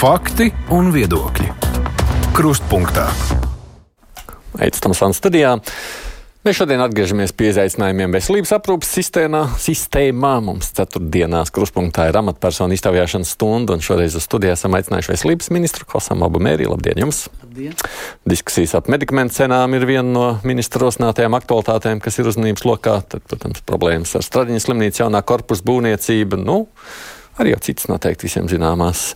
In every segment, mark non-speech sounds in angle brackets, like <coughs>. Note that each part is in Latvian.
Fakti un viedokļi. Krustpunktā. Aizsmeļamies studijā. Mēs šodien atgriežamies pie izaicinājumiem veselības aprūpas sistēmā. sistēmā. Mums ceturtdienās kruspunktā ir amatpersonu iztaujāšanas stunda, un šoreiz uz studiju esam aicinājuši veselības ministru Kosam Abumēri. Labdien jums! Labdien. Diskusijas ap medikamentu cenām ir viena no ministra rosinātajām aktualitātēm, kas ir uzmanības lokā. Tad, protams, problēmas ar Stradiņas slimnīcu jaunā korpusa būvniecību. Nu, arī jau citas noteikti visiem zināmās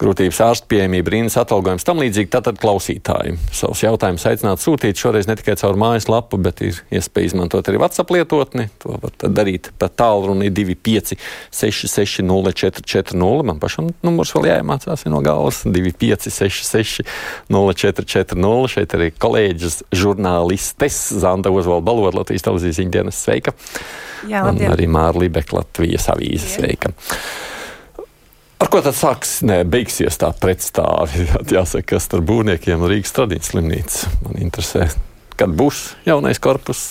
grūtības ārstu pieejamība, rindas atalgojums, tam līdzīgi. Tātad klausītāji savus jautājumus aicināt sūtīt šoreiz ne tikai caur mājaslapu, bet ir iespēja izmantot arī WhatsApp lietotni. To var darīt pa tālruni 25 66 0440. Man pašam numurs vēl jāiemācās no galvas 25 66 0440. Šeit arī kolēģis žurnālistes Zanda Ozvalda Balodla Latvijas televīzijas ziņdienas sveika. Jā, labdien. Un arī Māra Libeka Latvijas avīzes sveika. Ar ko tad sāks, ne, beigsies tā pretstāvi? <laughs> Jāsaka, kas ar būvniekiem un Rīgas tradiņas slimnīca. Man interesē, kad būs jaunais korpus.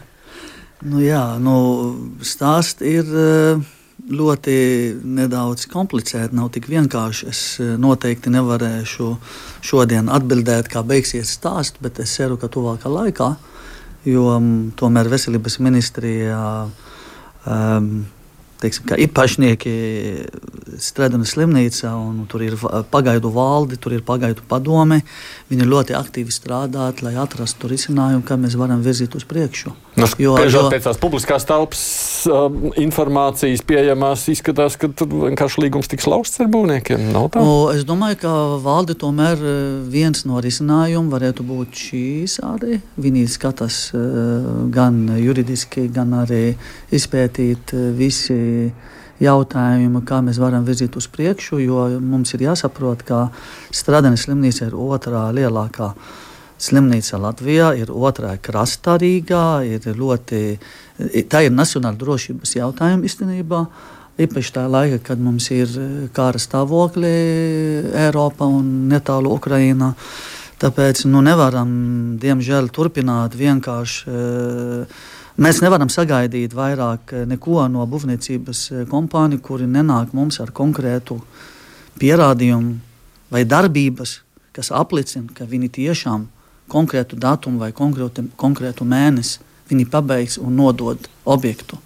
<laughs> nu, jā, nu, stāsti ir eh, ļoti nedaudz komplicēti, nav tik vienkārši. Es eh, noteikti nevarēšu šodien atbildēt, kā beigsies stāsts, bet es ceru, ka tuvākā laikā, jo mm, tomēr veselības ministrijā um, teiksim, ir pašnieki Stredanas slimnīcā, un tur ir pagaidu valde, tur ir pagaidu padome. Viņi ļoti aktīvi strādā, lai atrastu risinājumu, kā mēs varam virzīt uz priekšu. Nu, jo, jo pēc tās publiskās telpas uh, informācijas pieejamās izskatās, ka tur vienkārši līgums tiks lausts ar būvniekiem. Nu, es domāju, ka valde tomēr viens no risinājumiem varētu būt šīs arī. Viņi skatās uh, gan juridiski, gan arī izpētīt uh, visi jautājumu, kā mēs varam virzīt uz priekšu, jo mums ir jāsaprot, ka Stradaņas slimnīca ir otrā lielākā slimnīca Latvijā, ir otrā krastā Rīgā, ir ļoti, tā ir nacionāla drošības jautājuma īstenībā. Īpaši tā laika, kad mums ir kara stāvokļi Eiropā un netālu Ukrajinā. Tāpēc nu, nevaram, diemžēl, turpināt vienkārši uh, Mēs nevaram sagaidīt vairāk eh, neko no būvniecības kompāniju, kuri nenāk mums ar konkrētu pierādījumu vai darbības, kas apliecina, ka viņi tiešām konkrētu datumu vai konkrētu, konkrētu mēnesi viņi pabeigs un nodod objektu.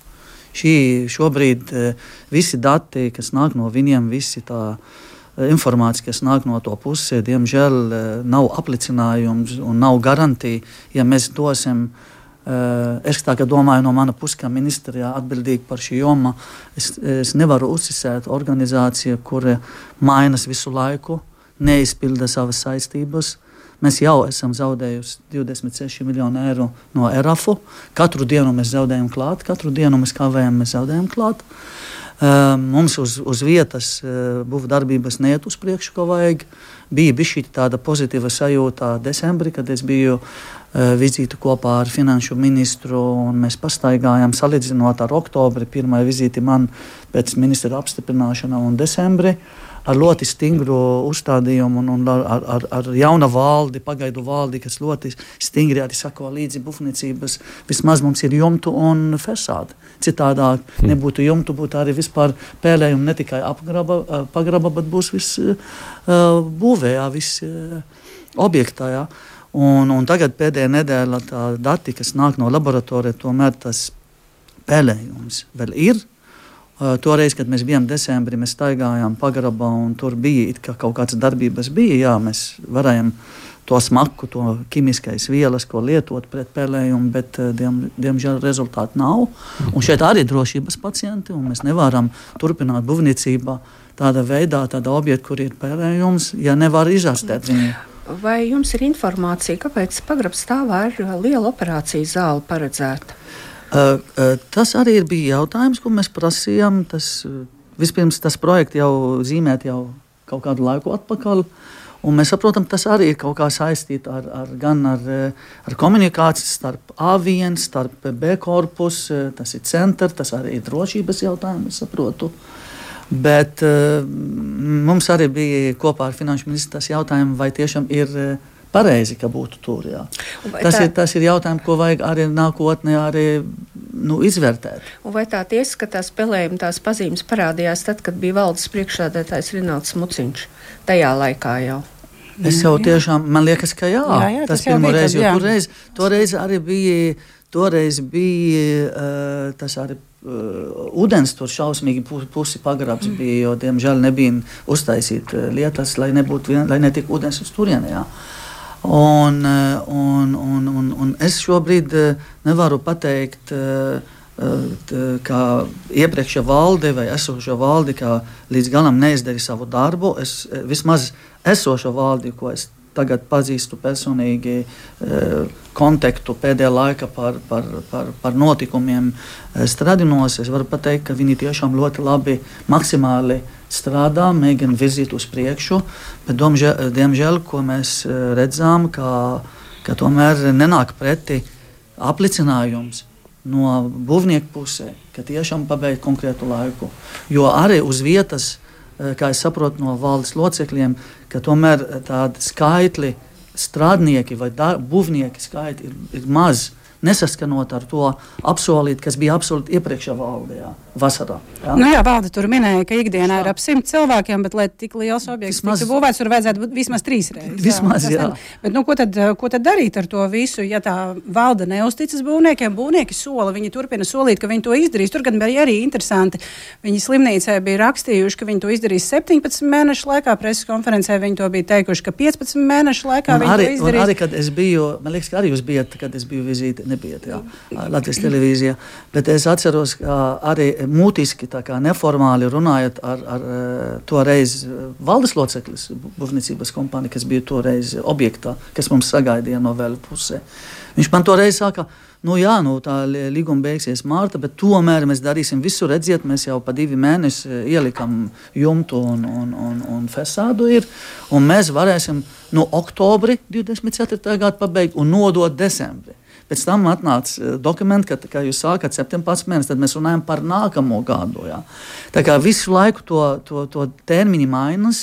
Šī, šobrīd eh, visi dati, kas nāk no viņiem, visi tā informācija, kas nāk no to puses, diemžēl nav apliecinājums un nav garantija, ja mēs dosim es tā kā domāju, no mana puses, kā ministrijā atbildīga par šī joma, es, es nevaru uzticēt organizāciju, kur mainās visu laiku, neizpilda savas saistības. Mēs jau esam zaudējuši 26 miljonu eiro no ERAFU. Katru dienu mēs zaudējam klāt, katru dienu mēs kavējam, mēs zaudējam klāt. Uh, mums uz, uz vietas uh, būvniecības darbības neiet uz priekšu, ko vajag. Bija šī tāda pozitīva sajūta decembrī, kad es biju uh, Eh, vizīti kopā ar finanšu ministru. Mēs pastaigājām, salīdzinot ar oktobri, pirmā vizīti man pēc ministra apstiprināšana un decembri. Ar ļoti stingru uzstādījumu un, un ar, ar, ar jaunu valdi, pagaidu valdi, kas ļoti stingri arī sako līdzi būvniecības. Vismaz mums ir jumtu un fasāde. Citādāk hmm. nebūtu jumtu, būtu arī vispār pēlējumi ne tikai apgraba, eh, pagraba, bet būs viss uh, būvējā, viss uh, objektā. Jā. Un, un tagad pēdējā nedēļa tā dati, kas nāk no laboratorijas, tomēr tas pēlējums vēl ir. Uh, toreiz, kad mēs bijām decembrī, mēs staigājām pagrabā un tur bija ka kaut kādas darbības. Bija, jā, mēs varējām to smaku, to ķīmiskais vielas, ko lietot pret pēlējumu, bet diem, diemžēl rezultātu nav. Un šeit arī ir drošības pacienti, un mēs nevaram turpināt būvniecībā tādā veidā, tādā objekta, kur ir pēlējums, ja nevar izārstēt viņu. Vai jums ir informācija, kāpēc pagrabā stāvā ir liela operācijas zāle paredzēta? Uh, tas arī bija jautājums, ko mēs prasījām. Tas, vispirms tas projekts jau zīmēt jau kaut kādu laiku atpakaļ. Un mēs saprotam, tas arī ir kaut kā saistīts ar, ar, ar, ar komunikāciju starp A1, starp B korpusu, tas ir centrs, tas arī ir drošības jautājums, saprotu. Bet mums arī bija kopā ar finanšu ministru tas jautājums, vai tiešām ir pareizi, ka būtu tur. Tas, tā... ir, tas ir jautājums, ko vajag arī nākotnē arī nu, izvērtēt. Un vai tā tiesa, ka tās spēlējuma tās pazīmes parādījās tad, kad bija valdes priekšsēdētājs Rināls Muciņš tajā laikā jau? Es jau tiešām, man liekas, ka jā, Jā, jā, tas tas pirmo reizi, jo toreiz, toreiz arī bija, toreiz bija uh, tas arī. Uh, ūdens tur šausmīgi pu- pusi pagrabs bija, jo, diemžēl, nebija uztaisīt uh, lietas, lai nebūtu vien, lai netiktu ūdens uz turieni. jā. Uh, un, un, un, un es šobrīd uh, nevaru pateikt, t- ka iepriekšējā valde vai esošā valde kā līdz galam neizdarīja savu darbu. Es eh, vismaz esošo valdi, ko es tagad pazīstu personīgi, eh, kontaktu pēdējā laikā par, par, par, par notikumiem eh, stradinos, es varu pateikt, ka viņi tiešām ļoti labi, maksimāli strādā, mēģina virzīt uz priekšu, bet domžēl, diemžēl, ko mēs eh, redzam, ka, ka tomēr nenāk pretī apliecinājums no būvnieka pusē, ka tiešām pabeigt konkrētu laiku. Jo arī uz vietas, kā es saprotu no valdes locekļiem, ka tomēr eh, tādi skaitļi, strādnieki vai būvnieki skaitļi ir, ir maz. Nesaskanot ar to apsolīt, kas bija apsolīts iepriekšējā valdē, jā, vasarā. Jā. Nu jā, valde tur minēja, ka ikdienā ir ap simt cilvēkiem, bet, lai tik liels objekts Vismaz- tiktu būvēts, tur vajadzētu būt vismaz trīs reizes. Vismaz, jā. tad- Bet, nu, ko, tad, ko tad darīt ar to visu? Ja tā valde neusticas būvniekiem, būvnieki sola, viņi turpina solīt, ka viņi to izdarīs. Tur gan bija arī interesanti. Viņi slimnīcē bija rakstījuši, ka viņi to izdarīs 17 mēnešu laikā. Preses konferencē viņi to bija teikuši, ka 15 mēnešu laikā Un viņi arī, to izdarīs. arī, kad es biju, man liekas, ka arī jūs bijat, kad es biju vizīte, nebijat, jā, Latvijas televīzijā, bet es atceros, ka arī mūtiski, tā kā neformāli runājot ar, ar toreiz valdes loceklis, būvniecības kompānija, kas bija toreiz objektā, kas mums sagaidīja no vēl pusē. Viņš man toreiz saka, nu jā, nu tā līguma beigsies mārta, bet tomēr mēs darīsim visu, redziet, mēs jau pa divi mēneši ielikam jumtu un, un, un, un fesādu ir, un mēs varēsim no oktobri 24. gada pabeigt un nodot decembrī. Pēc tam atnāca eh, dokumenti, ka, kā jūs sākat 17 mēnešus, tad mēs runājam par nākamo gadu. Jā. Tā kā visu laiku to, to, to termiņu mainas,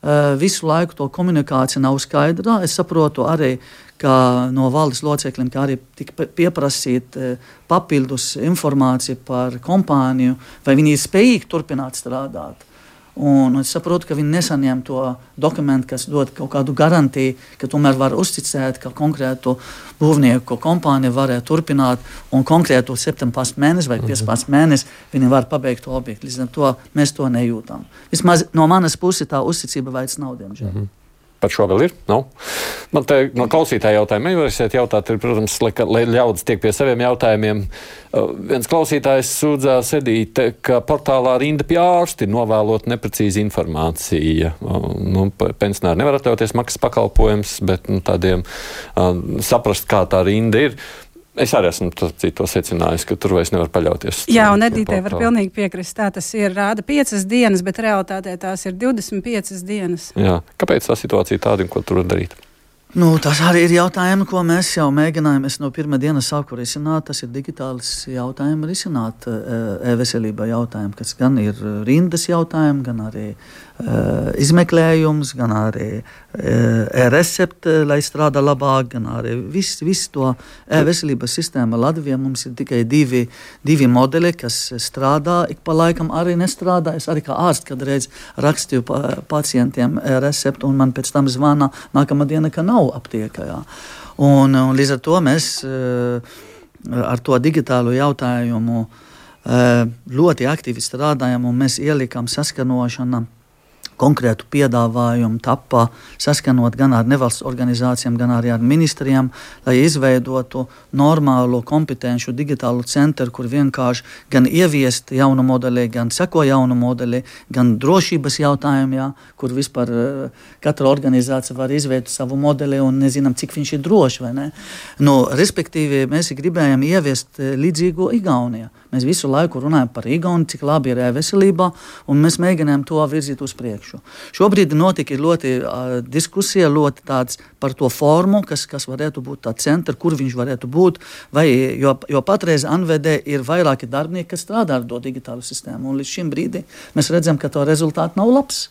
eh, visu laiku to komunikācija nav skaidra. Es saprotu arī, ka no valdes locekļiem arī tika pie- pieprasīt eh, papildus informāciju par kompāniju, vai viņi ir spējīgi turpināt strādāt. Un es saprotu, ka viņi nesaņem to dokumentu, kas dod kaut kādu garantiju, ka tomēr var uzticēt, ka konkrētu būvnieku kompānija varētu turpināt un konkrētu 17 mēnesi vai 15 mēnesi viņi var pabeigt to objektu. Līdz ar to mēs to nejūtam. Vismaz no manas puses tā uzticība vairs nav, diemžēl. Mm -hmm. Par šo vēl ir? Nav. Man te no klausītāja jautājuma nevarēsiet jautāt, ir, protams, lai, ļaudis tiek pie saviem jautājumiem. Uh, viens klausītājs sūdzās Edīte, ka portālā rinda pie ārsti novēlot neprecīzi informācija. Uh, nu, pensionāri nevar atļauties maksas pakalpojums, bet nu, tādiem uh, saprast, kā tā rinda ir. Es arī esmu to, secinājis, ka tur vairs nevar paļauties. Jā, un Edītē var pilnīgi piekrist. Tā tas ir. Rāda piecas dienas, bet realitātē tās ir 25 dienas. Jā. Kāpēc tā situācija tāda un ko tur darīt? Nu, tas arī ir jautājums, ko mēs jau mēģinājām. Es no pirmā dienas sāku risināt. Tas ir digitāls jautājums, risināt e, e-veselībā jautājumu, kas gan ir rindas jautājums, gan arī e, izmeklējums, gan arī e, e-recepte, lai strādā labāk, gan arī viss vis to e-veselības sistēma Latvijā. Mums ir tikai divi, divi modeļi, kas strādā, ik pa laikam arī nestrādā. Es arī kā ārsts kādreiz rakstīju pa, pacientiem e-recepti, un man pēc tam zvana nākamā diena, ka nav aptiekā. jā. Un, un līdz ar to mēs eh, ar to digitālo jautājumu eh, ļoti aktīvi strādājam, un mēs ielikām saskanošanu konkrētu piedāvājumu tapā saskanot gan ar nevalsts organizācijām, gan arī ar ministrijām, lai izveidotu normālu kompetenci digitālu centru, kur vienkārši gan ieviest jaunu modeli, gan seko jaunu modeli, gan drošības jautājumu, jā, kur vispār eh, katra organizācija var izveidot savu modeli un nezinām, cik viņš ir drošs vai ne. Nu, respektīvi, mēs gribējām ieviest eh, līdzīgu Igauniju. Mēs visu laiku runājam par Igauniju, cik labi ir e-veselībā, un mēs mēģinām to virzīt uz priekšu. Šobrīd notika ļoti uh, diskusija ļoti tāds par to formu, kas, kas varētu būt tā centra, kur viņš varētu būt. Vai, jo, jo patreiz NVD ir vairāki darbinieki, kas strādā ar to digitālu sistēmu, un līdz šim brīdim mēs redzam, ka to rezultāts nav labs.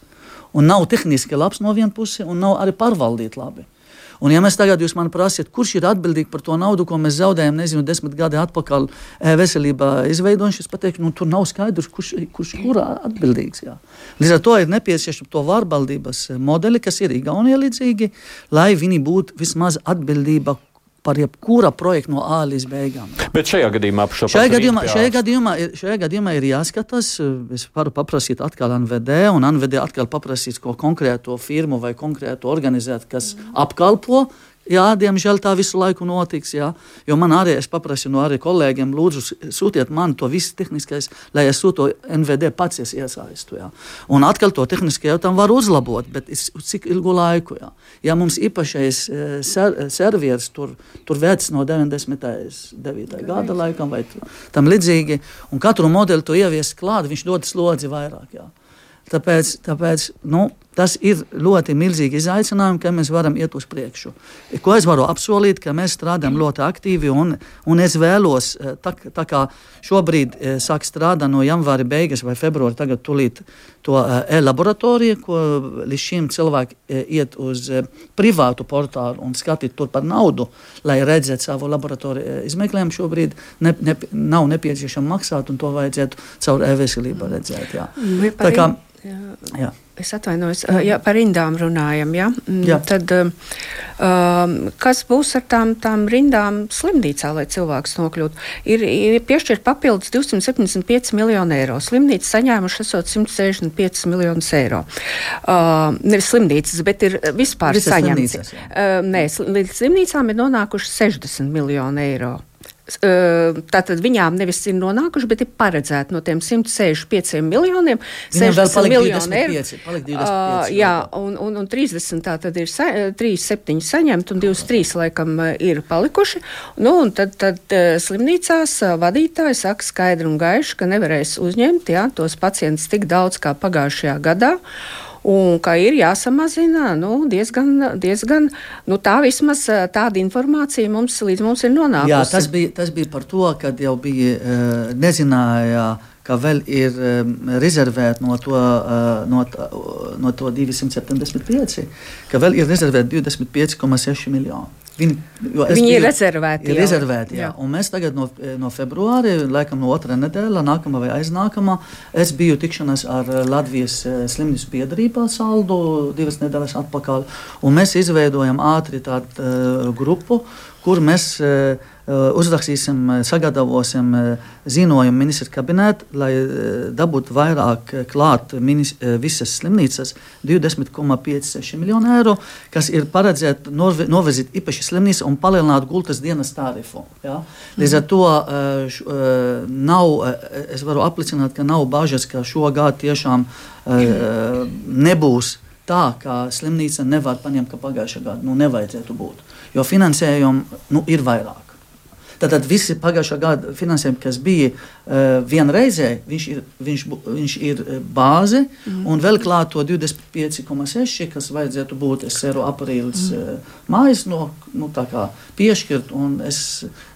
Un nav tehniski labs no vienas puses, un nav arī pārvaldīt labi. Un, ja mēs tagad jūs man prasiet, kurš ir atbildīgs par to naudu, ko mēs zaudējam, nezinu, desmit gadi atpakaļ veselībā izveidojuši, es pateiktu, nu, tur nav skaidrs, kurš, kurš kurā atbildīgs. Jā. Līdz ar to ir nepieciešams to vārbaldības modeli, kas ir Igaunijā līdzīgi, lai viņi būtu vismaz atbildība par jebkura projekta no A līdz beigām. Bet šajā gadījumā šajā gadījumā, šajā, gadījumā ir, šajā gadījumā ir jāskatās. Es varu paprasīt atkal NVD, un NVD atkal paprasīs ko konkrēto firmu vai konkrētu organizāciju, kas apkalpo Jā, diemžēl tā visu laiku notiks. Jā. Jo man arī, es paprasu no arī kolēģiem, lūdzu, sūtiet man to visu tehniskais, lai es to NVD pats iesaistu. Jā. Un atkal to tehniski jautājumu var uzlabot, bet uz cik ilgu laiku? Jā. Ja mums īpašais eh, ser, servieris tur, tur vecs no 99. gada laikam vai tam līdzīgi, un katru modeli to ievies klāt, viņš dod slodzi vairāk. Jā. Tāpēc, tāpēc nu, tas ir ļoti milzīgi izaicinājumi, ka mēs varam iet uz priekšu. Ko es varu apsolīt, ka mēs strādājam ļoti aktīvi, un, un es vēlos, eh, tā, tā kā šobrīd eh, sāk strādāt no janvāra beigas vai februāra, tagad tulīt to eh, e-laboratoriju, ko līdz šim cilvēki iet uz privātu portālu un skatīt tur par naudu, lai redzētu savu laboratoriju izmeklējumu. Šobrīd ne, ne, nav nepieciešams maksāt, un to vajadzētu caur e-veselību redzēt. Jā. Kā Jā. Jā. Es atvainojos, ja par rindām runājam. Ja? Mm, Jā. Tad um, kas būs ar tām, tām rindām slimnīcā, lai cilvēks nokļūtu? Ir, ir piešķirt papildus 275 miljonu eiro. Slimnīca saņēmuši esot 165 miljonus eiro. Uh, nevis slimnīcas, bet ir vispār Visas saņemts. Uh, nē, līdz slimnīcām ir nonākuši 60 miljonu eiro. Tātad viņām nevis ir nonākuši, bet ir paredzēti no tiem 165 miljoniem. 60 miljoni eiro. Uh, jā, un, un, un 30 tā tad ir sa, 37 saņemt un 23 laikam ir palikuši. Nu, un tad, tad slimnīcās vadītāji saka skaidri un gaiši, ka nevarēs uzņemt jā, tos pacientus tik daudz kā pagājušajā gadā un ka ir jāsamazina nu, diezgan, diezgan nu, tā vismaz tāda informācija mums līdz mums ir nonākusi. Jā, tas bija, tas bija par to, kad jau bija nezināja ka vēl ir um, rezervēta no, to, uh, no, no to 275, ka vēl ir rezervēta 25,6 miljoni. Viņi, Viņi ir rezervēti. Ir rezervēti jā. Jā. Mēs tagad no, no februāra, laikam no otrā nedēļa, nākamā vai aiznākamā, es biju tikšanās ar Latvijas slimnīcu piedarībā saldu divas nedēļas atpakaļ. Mēs izveidojam ātri tādu uh, grupu, kur mēs uh, Eh, uzrakstīsim, eh, sagatavosim eh, ziņojumu ministra kabinetā, lai dabūtu vairāk klāt visas slimnīcas 20,56 miljonu eiro, kas ir paredzēta novirzīt īpaši slimnīcu un palielināt gultas dienas tarifu. Ja? Līdz ar to nav, es varu apliecināt, ka nav bažas, ka šogad tiešām nebūs tā, ka slimnīca nevar paņemt, ka pagājušajā gadā nu, nevajadzētu būt. Jo finansējumu nu, ir vairāk. Tātad visi pagājušā gada finansējumi, kas bija uh, vienreizē, viņš ir, viņš, viņš ir eh, bāze, mm. un vēl klāt to 25,6, kas vajadzētu būt SRO aprīlis mm. uh, mājas no, nu, piešķirt, un es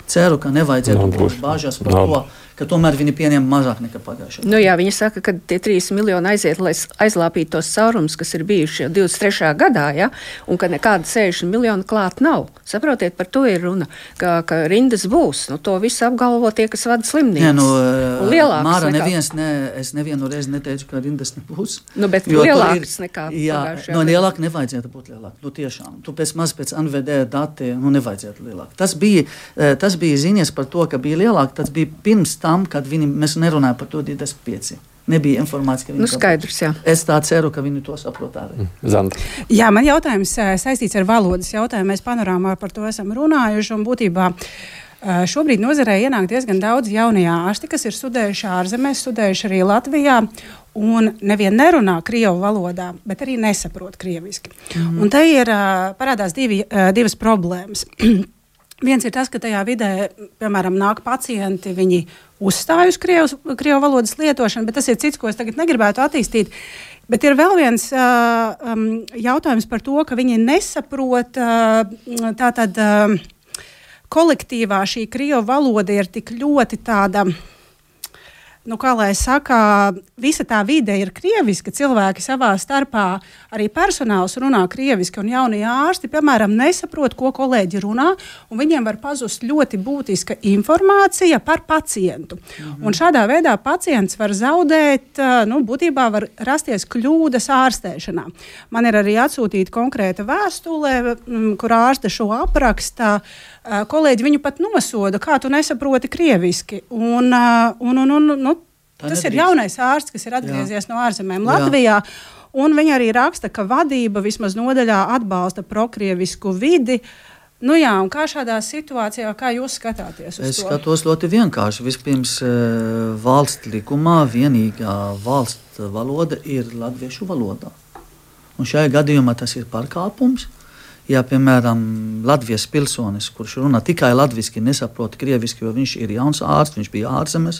ceru, ka nevajadzētu būt bāžās par to ka tomēr viņi pieņem mazāk nekā pagājušajā gadā. Nu, jā, viņi saka, ka tie 3 miljoni aiziet, lai aizlāpītu tos caurumus, kas ir bijuši jau 23. gadā, ja, un ka nekāda 60 miljonu klāt nav. Saprotiet, par to ir runa, ka, ka rindas būs. Nu, to visu apgalvo tie, kas vada slimnīcas. Nē, nu, lielāks Māra, nekā... neviens, ne, es nevienu reizi neteicu, ka rindas nebūs. Nu, bet lielāks ir, nekā jā, no lielāk nevajadzētu būt lielāk. Nu, tiešām, tu pēc maz pēc NVD dati, nu, nevajadzētu lielāk. Tas bija, eh, tas bija ziņas par to, ka bija lielāk, tas bija pirms tam, kad viņi, mēs nerunājam par to 25. Nebija informācija, ka viņi nu, skaidrs, jā. Es tā ceru, ka viņi to saprot arī. Mm. Zanda. Jā, man jautājums eh, saistīts ar valodas jautājumu. Mēs panorāmā par to esam runājuši un būtībā. Eh, šobrīd nozarē ienāk diezgan daudz jaunie ārsti, kas ir studējuši ārzemēs, studējuši arī Latvijā. Un nevien nerunā krievu valodā, bet arī nesaprot krieviski. Mm. Un te ir eh, parādās divi, divas problēmas. <clears throat> Viens ir tas, ka tajā vidē, piemēram, nāk pacienti, viņi uzstāj uz krievu, krievu valodas lietošanu, bet tas ir cits, ko es tagad negribētu attīstīt. Bet ir vēl viens uh, um, jautājums par to, ka viņi nesaprot uh, tātad uh, kolektīvā šī krievu valoda ir tik ļoti tāda. Nu, kā lai saka, visa tā vide ir krieviska, cilvēki savā starpā, arī personāls runā krieviski, un jaunie ārsti, piemēram, nesaprot, ko kolēģi runā, un viņiem var pazust ļoti būtiska informācija par pacientu. Mhm. Un šādā veidā pacients var zaudēt, nu, būtībā var rasties kļūdas ārstēšanā. Man ir arī atsūtīta konkrēta vēstule, kur ārste šo apraksta. Kolēģi viņu pat nosoda, kā tu nesaproti krieviski. Un, un, un, un, nu, Tā tas nedrīkst. ir jaunais ārsts, kas ir atgriezies Jā. no ārzemēm Latvijā. Jā. Un viņa arī raksta, ka vadība vismaz nodaļā atbalsta prokrievisku vidi. Nu jā, kā šādā situācijā, kā jūs skatāties? Es to? skatos ļoti vienkārši. Vispirms, valsts likumā vienīgā valsts valoda ir latviešu valoda. Un šajā gadījumā tas ir pārkāpums. Ja, piemēram, Latvijas pilsonis, kurš runā tikai latviešu, nesaprot krieviski, jo viņš ir jauns ārsts, viņš bija ārzemēs,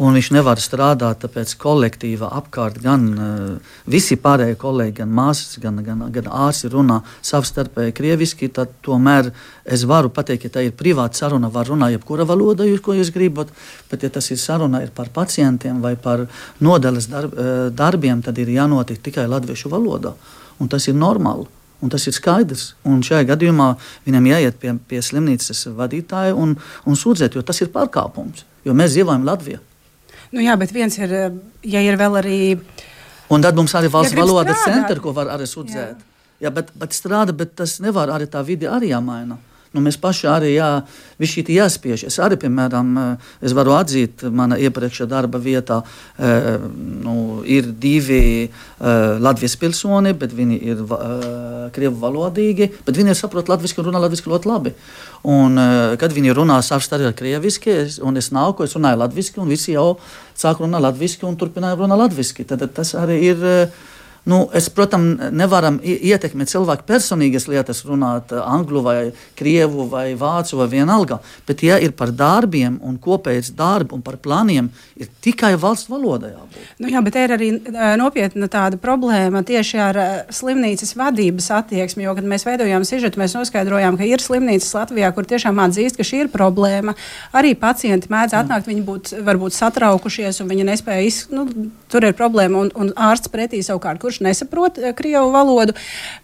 un viņš nevar strādāt, tāpēc kolektīva apkārt gan uh, visi pārējie kolēģi, gan māsas, gan, gan, gan ārsti runā savstarpēji krieviski, tad tomēr es varu pateikt, ka tā ir privāta saruna, var runāt jebkura valoda, jūs, ko jūs gribat, bet ja tas ir saruna ir par pacientiem vai par nodeles darb, uh, darbiem, tad ir jānotiek tikai latviešu valodā, un tas ir normāli. Un tas ir skaidrs. Un šajā gadījumā viņam jāiet pie, pie slimnīcas vadītāja un, un sūdzēt, jo tas ir pārkāpums. Jo mēs dzīvojam Latvijā. Nu, jā, bet viens ir, ja ir vēl arī. Un tad mums arī valsts ja valodas centra, ko var arī sūdzēt. Jā. Jā, bet, bet strādā, bet tas nevar arī tā vidi arī jāmaina. Nu, mēs paši arī jā, šī jāspiež. Es arī, piemēram, es varu atzīt, mana iepriekšējā darba vietā e, nu, ir divi e, Latvijas pilsoni, bet viņi ir e, krievu valodīgi, bet viņi saprot latviešu un runā latviešu ļoti labi. Un, kad viņi runā savstarpēji krieviski, es, un es nāku, es runāju latviešu, un visi jau sāk runāt latviešu un turpināja runāt latviešu. Tad tas arī ir Nu, es, protams, nevaram ietekmēt cilvēku personīgas lietas, runāt eh, angļu, vai krievu, vai vācu, vai vienalga. Bet, ja ir par darbiem un kopējas darbu un par plāniem, ir tikai valsts valodā jābūt. Nu, jā, bet ir arī eh, nopietna tāda problēma tieši ar eh, slimnīcas vadības attieksmi. Jo, kad mēs veidojām sižetu, mēs noskaidrojām, ka ir slimnīcas Latvijā, kur tiešām atzīst, ka šī ir problēma. Arī pacienti mēdz atnākt, viņi būt, varbūt satraukušies un viņi nespēja izsākt. Nu, tur ir problēma, un, un ārsts pretī savukārt kurš nesaprot uh, krievu valodu.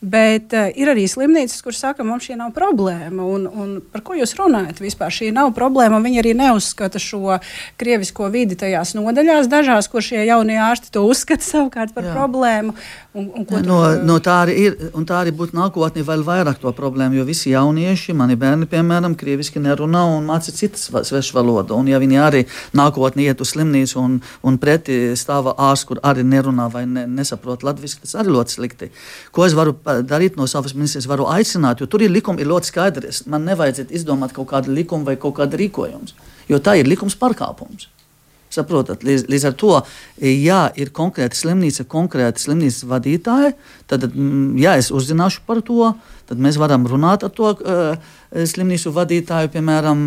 Bet uh, ir arī slimnīcas, kuras saka, mums šī nav problēma. Un, un par ko jūs runājat vispār? Šī nav problēma. Viņi arī neuzskata šo krievisko vidi tajās nodaļās, dažās, kur šie jaunie ārsti to uzskata <laughs> savukārt par Jā. problēmu. Un, un ja, no, no tā arī ir, un tā arī būtu nākotnē vēl vairāk to problēmu, jo visi jaunieši, mani bērni, piemēram, krieviski nerunā un māca citas svešu valodu. Un ja viņi arī nākotnē iet uz slimnīcu un, un pretī stāva ārsts, kur arī nerunā vai ne, nesaprot latviešu, latviešu, tas arī ļoti slikti. Ko es varu darīt no savas ministrijas? Varu aicināt, jo tur ir likumi ir ļoti skaidri. Man nevajadzētu izdomāt kaut kādu likumu vai kaut kādu rīkojumu, jo tā ir likums pārkāpums. Saprotat, līdz, līdz ar to, ja ir konkrēta slimnīca, konkrēta slimnīcas vadītāja, tad, ja es uzzināšu par to, tad mēs varam runāt ar to uh, slimnīcu vadītāju, piemēram,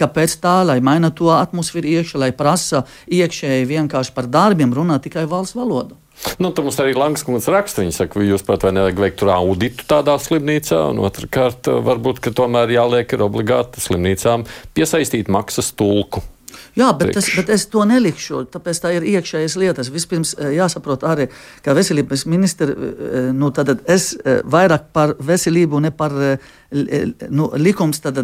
kāpēc tā, lai maina to atmosfēru iekšā, lai prasa iekšēji vienkārši par darbiem runāt tikai valsts valodu. Nu, tur mums arī Lankskundze raksta, viņa saka, ka jūs pat vai nevajag veikt tur auditu tādā slimnīcā, un otrkārt, varbūt, ka tomēr jāliek ir obligāti slimnīcām piesaistīt maksas tulku. Jā, bet, tas, bet es to nelikšu. Tāpēc tā ir iekšējas lietas. Vispirms eh, jāsaprot arī, ka veselības ministra, eh, nu, tad es eh, vairāk par veselību, ne par nu, likums tad,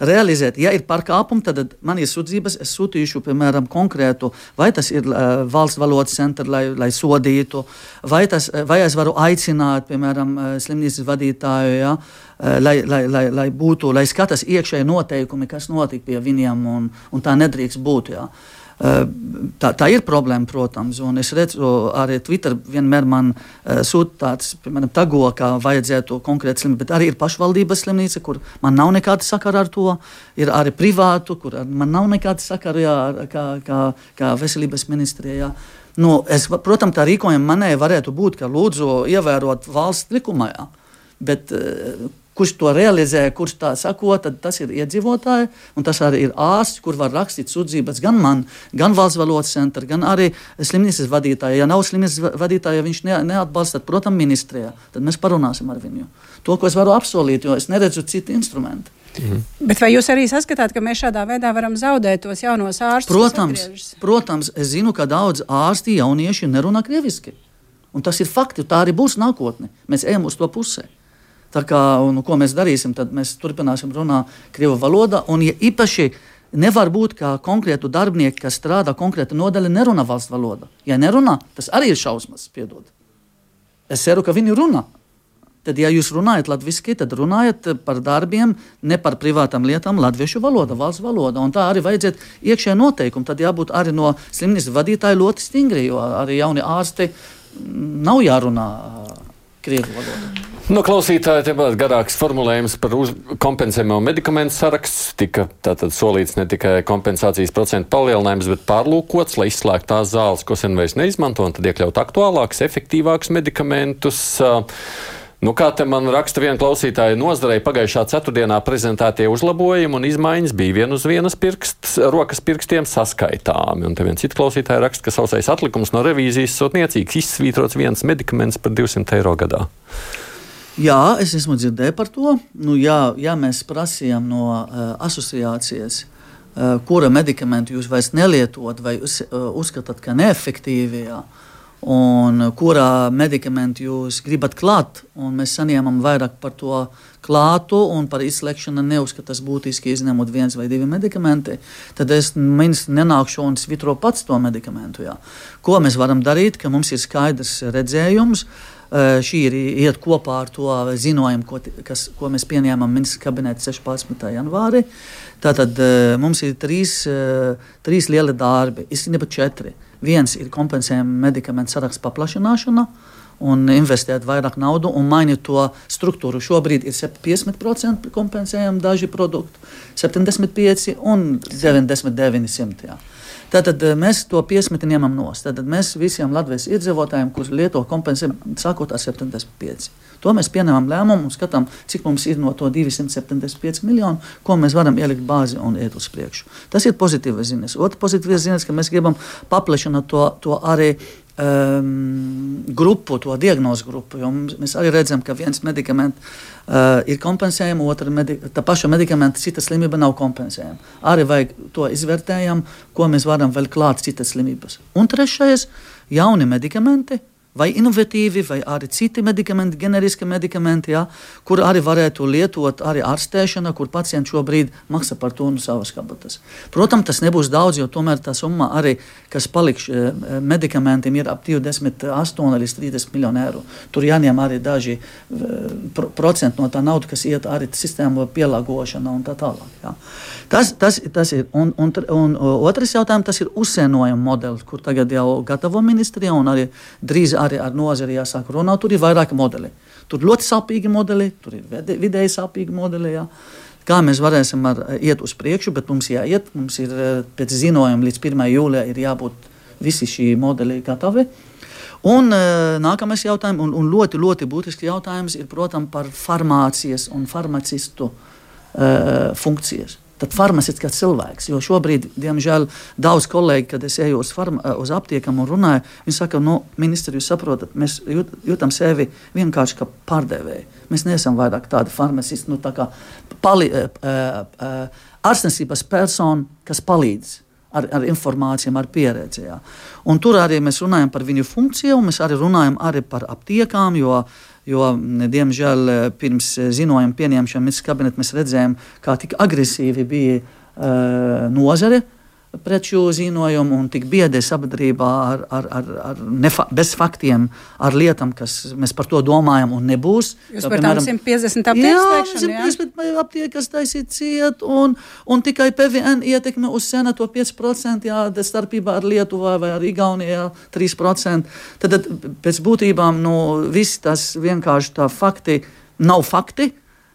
realizēt. Ja ir pārkāpumi, tad man ir sūdzības, es sūtīšu, piemēram, konkrētu, vai tas ir valsts valodas centra, lai, lai sodītu, vai, tas, vai es varu aicināt, piemēram, slimnīcas vadītāju. Ja, lai, lai, lai, lai būtu, lai skatās iekšēji noteikumi, kas notika pie viņiem, un, un tā nedrīkst būt. Jā. Tā, tā ir problēma, protams, un es redzu, arī Twitter vienmēr man uh, sūta tāds, piemēram, tago, kā vajadzētu konkrēti slimnīca, bet arī ir pašvaldības slimnīca, kur man nav nekāda sakara ar to, ir arī privātu, kur man nav nekāda sakara jā, kā, kā, kā veselības ministrijā. Nu, es, protams, tā rīkojuma manēja varētu būt, ka lūdzu ievērot valsts likumā, jā. bet Kurš to realizē, kurš tā sako, tad tas ir iedzīvotāji, un tas arī ir ārsts, kur var rakstīt sūdzības gan man, gan valsts valodas centra, gan arī slimnīcas vadītāja. Ja nav slimnīcas vadītāja, ja viņš ne, neatbalsta, tad, protams, ministrijā, tad mēs parunāsim ar viņu. To, ko es varu apsolīt, jo es neredzu citu instrumentu. Mhm. Bet vai jūs arī saskatāt, ka mēs šādā veidā varam zaudēt tos jaunos ārstus? Protams, protams, es zinu, ka daudz ārsti jaunieši nerunā krieviski. Un tas ir fakti, tā arī būs nākotne. Mēs ejam uz to pusē. Tā kā, un, ko mēs darīsim, tad mēs turpināsim runāt krievu valodā. Un, ja īpaši nevar būt, ka konkrētu darbinieku, kas strādā konkrēta nodaļa, nerunā valsts valodā. Ja nerunā, tas arī ir šausmas, piedod. Es ceru, ka viņi runā. Tad, ja jūs runājat latviešu, tad runājiet par darbiem, ne par privātām lietām, latviešu valoda, valsts valoda. Un tā arī vajadzētu iekšējā noteikuma. Tad jābūt arī no slimnīcas vadītāja ļoti stingri, jo arī jauni ārsti nav jārunā krievu valodā. No klausītāja te bija garāks formulējums par kompensējumu medikamentu sarakstu. Tika tātad solīts ne tikai kompensācijas procentu palielinājums, bet pārlūkots, lai izslēgtu tās zāles, ko sen vairs neizmanto, un tad iekļaut aktuālākus, efektīvākus medikamentus. Uh, Nu, kā te man raksta viena klausītāja, nozarei pagājušā ceturtdienā prezentētie uzlabojumi un izmaiņas bija vien uz vienas pirkst, rokas pirkstiem saskaitāmi. Un te viens cits klausītājs raksta, ka sausais atlikums no revīzijas sotniecīgs izsvītrots viens medikaments par 200 eiro gadā. Jā, es esmu dzirdējis par to. Nu, jā, jā, mēs prasījām no uh, asociācijas, uh, kura medikamentu jūs vairs nelietot vai uz, uh, uzskatāt, ka neefektīvi. Jā. Uh, un kurā medikamentu jūs gribat klāt. Mēs saņēmām vairāk par to klātu un par izslēgšanu neuzskatu tas būtiski izņemot viens vai divi medikamenti. Tad es ministrs nenākšu un svitro pats to medikamentu. Jā. Ko mēs varam darīt, ka mums ir skaidrs redzējums. Uh, šī ir iet kopā ar to ziņojumu, ko, kas, ko mēs pieņēmām ministra kabinetā 16. janvārī. Tātad uh, mums ir trīs, uh, trīs lieli darbi, īstenībā četri. Viens ir kompensējuma medikamentu sarakstu paplašināšana un investēt vairāk naudas un mainīt to struktūru. Šobrīd ir 50% kompensējami daži produkti, 75 un 99. Jā. Tātad eh, mēs to piesmeti ņemam nost. Tad mēs visiem Latvijas iedzīvotājiem, kurus lieto kompensējumu, sākot ar 75. To mēs pieņemam lēmumu un skatām, cik mums ir no to 275 miljonu, ko mēs varam ielikt bāzi un iet uz priekšu. Tas ir pozitīvs ziņas. Otrs pozitīvs ziņas, ka mēs gribam paplašināt to, to arī um, grupu, to diagnozu grupu. Mēs arī redzam, ka viens medikaments uh, ir kompensējams, otra medi tā paša medikamenta, cita slimība nav kompensējama. Arī vajag to izvērtējam, ko mēs varam vēl klāt citas slimības. Un trešais - jauni medikamenti vai inovatīvi, vai arī citi medikamenti, generiski medikamenti, ja, kur arī varētu lietot arī ārstēšana, kur pacients šobrīd maksā par to no savas kabatas. Protams, tas nebūs daudz, jo tomēr tā summa arī, kas paliks eh, medikamentiem, ir ap 28 līdz 30 miljonu eiro. Tur jāņem arī daži eh, procenti no tā naudas, kas iet arī sistēmu pielāgošana un tā tālāk. Ja. Tas, tas, tas ir. Un, un, un, otrs jautājums, tas ir uzsienojuma modelis, kur tagad jau gatavo ministrija un arī drīz arī ar nozari jāsāk runāt. Tur ir vairāki modeļi. Tur ļoti sāpīgi modeļi, tur ir vidēji sāpīgi modeļi. Jā. Kā mēs varēsim ar, iet uz priekšu, bet mums jāiet. Mums ir pēc ziņojuma līdz 1. jūlijam jābūt visi šī modeļi gatavi. Un uh, nākamais jautājums, un, un ļoti, ļoti būtisks jautājums, ir, protams, par farmācijas un farmacistu uh, funkcijas tad farmaceits kā cilvēks. Jo šobrīd, diemžēl, daudz kolēģi, kad es eju uz, farma, uz aptiekam un runāju, viņi saka, nu, ministra, jūs saprotat, mēs jūt, jūtam sevi vienkārši kā pārdevēji. Mēs neesam vairāk tādi farmacisti, nu, tā kā pali, uh, uh, ārstniecības persona, kas palīdz. Ar, ar informācijām, ar pieredzi. Tur arī mēs runājam par viņu funkciju, un mēs arī runājam arī par aptiekām, jo Jo, diemžēl, pirms ziņojuma pieņemšanas kabinetā mēs redzējām, kā tik agresīvi bija uh, nozare preču ziņojumu un tik biedē sabiedrībā ar, ar, ar, ar nefa, bez faktiem, ar lietām, kas mēs par to domājam un nebūs. Jūs par tām 150 aptiekas 150 aptiekas taisīt ciet un, un tikai PVN ietekme uz sena to 5%, jā, starpībā ar Lietuvā vai ar Igaunijā 3%. Tad, tad pēc būtībām, nu, viss tas vienkārši tā fakti nav fakti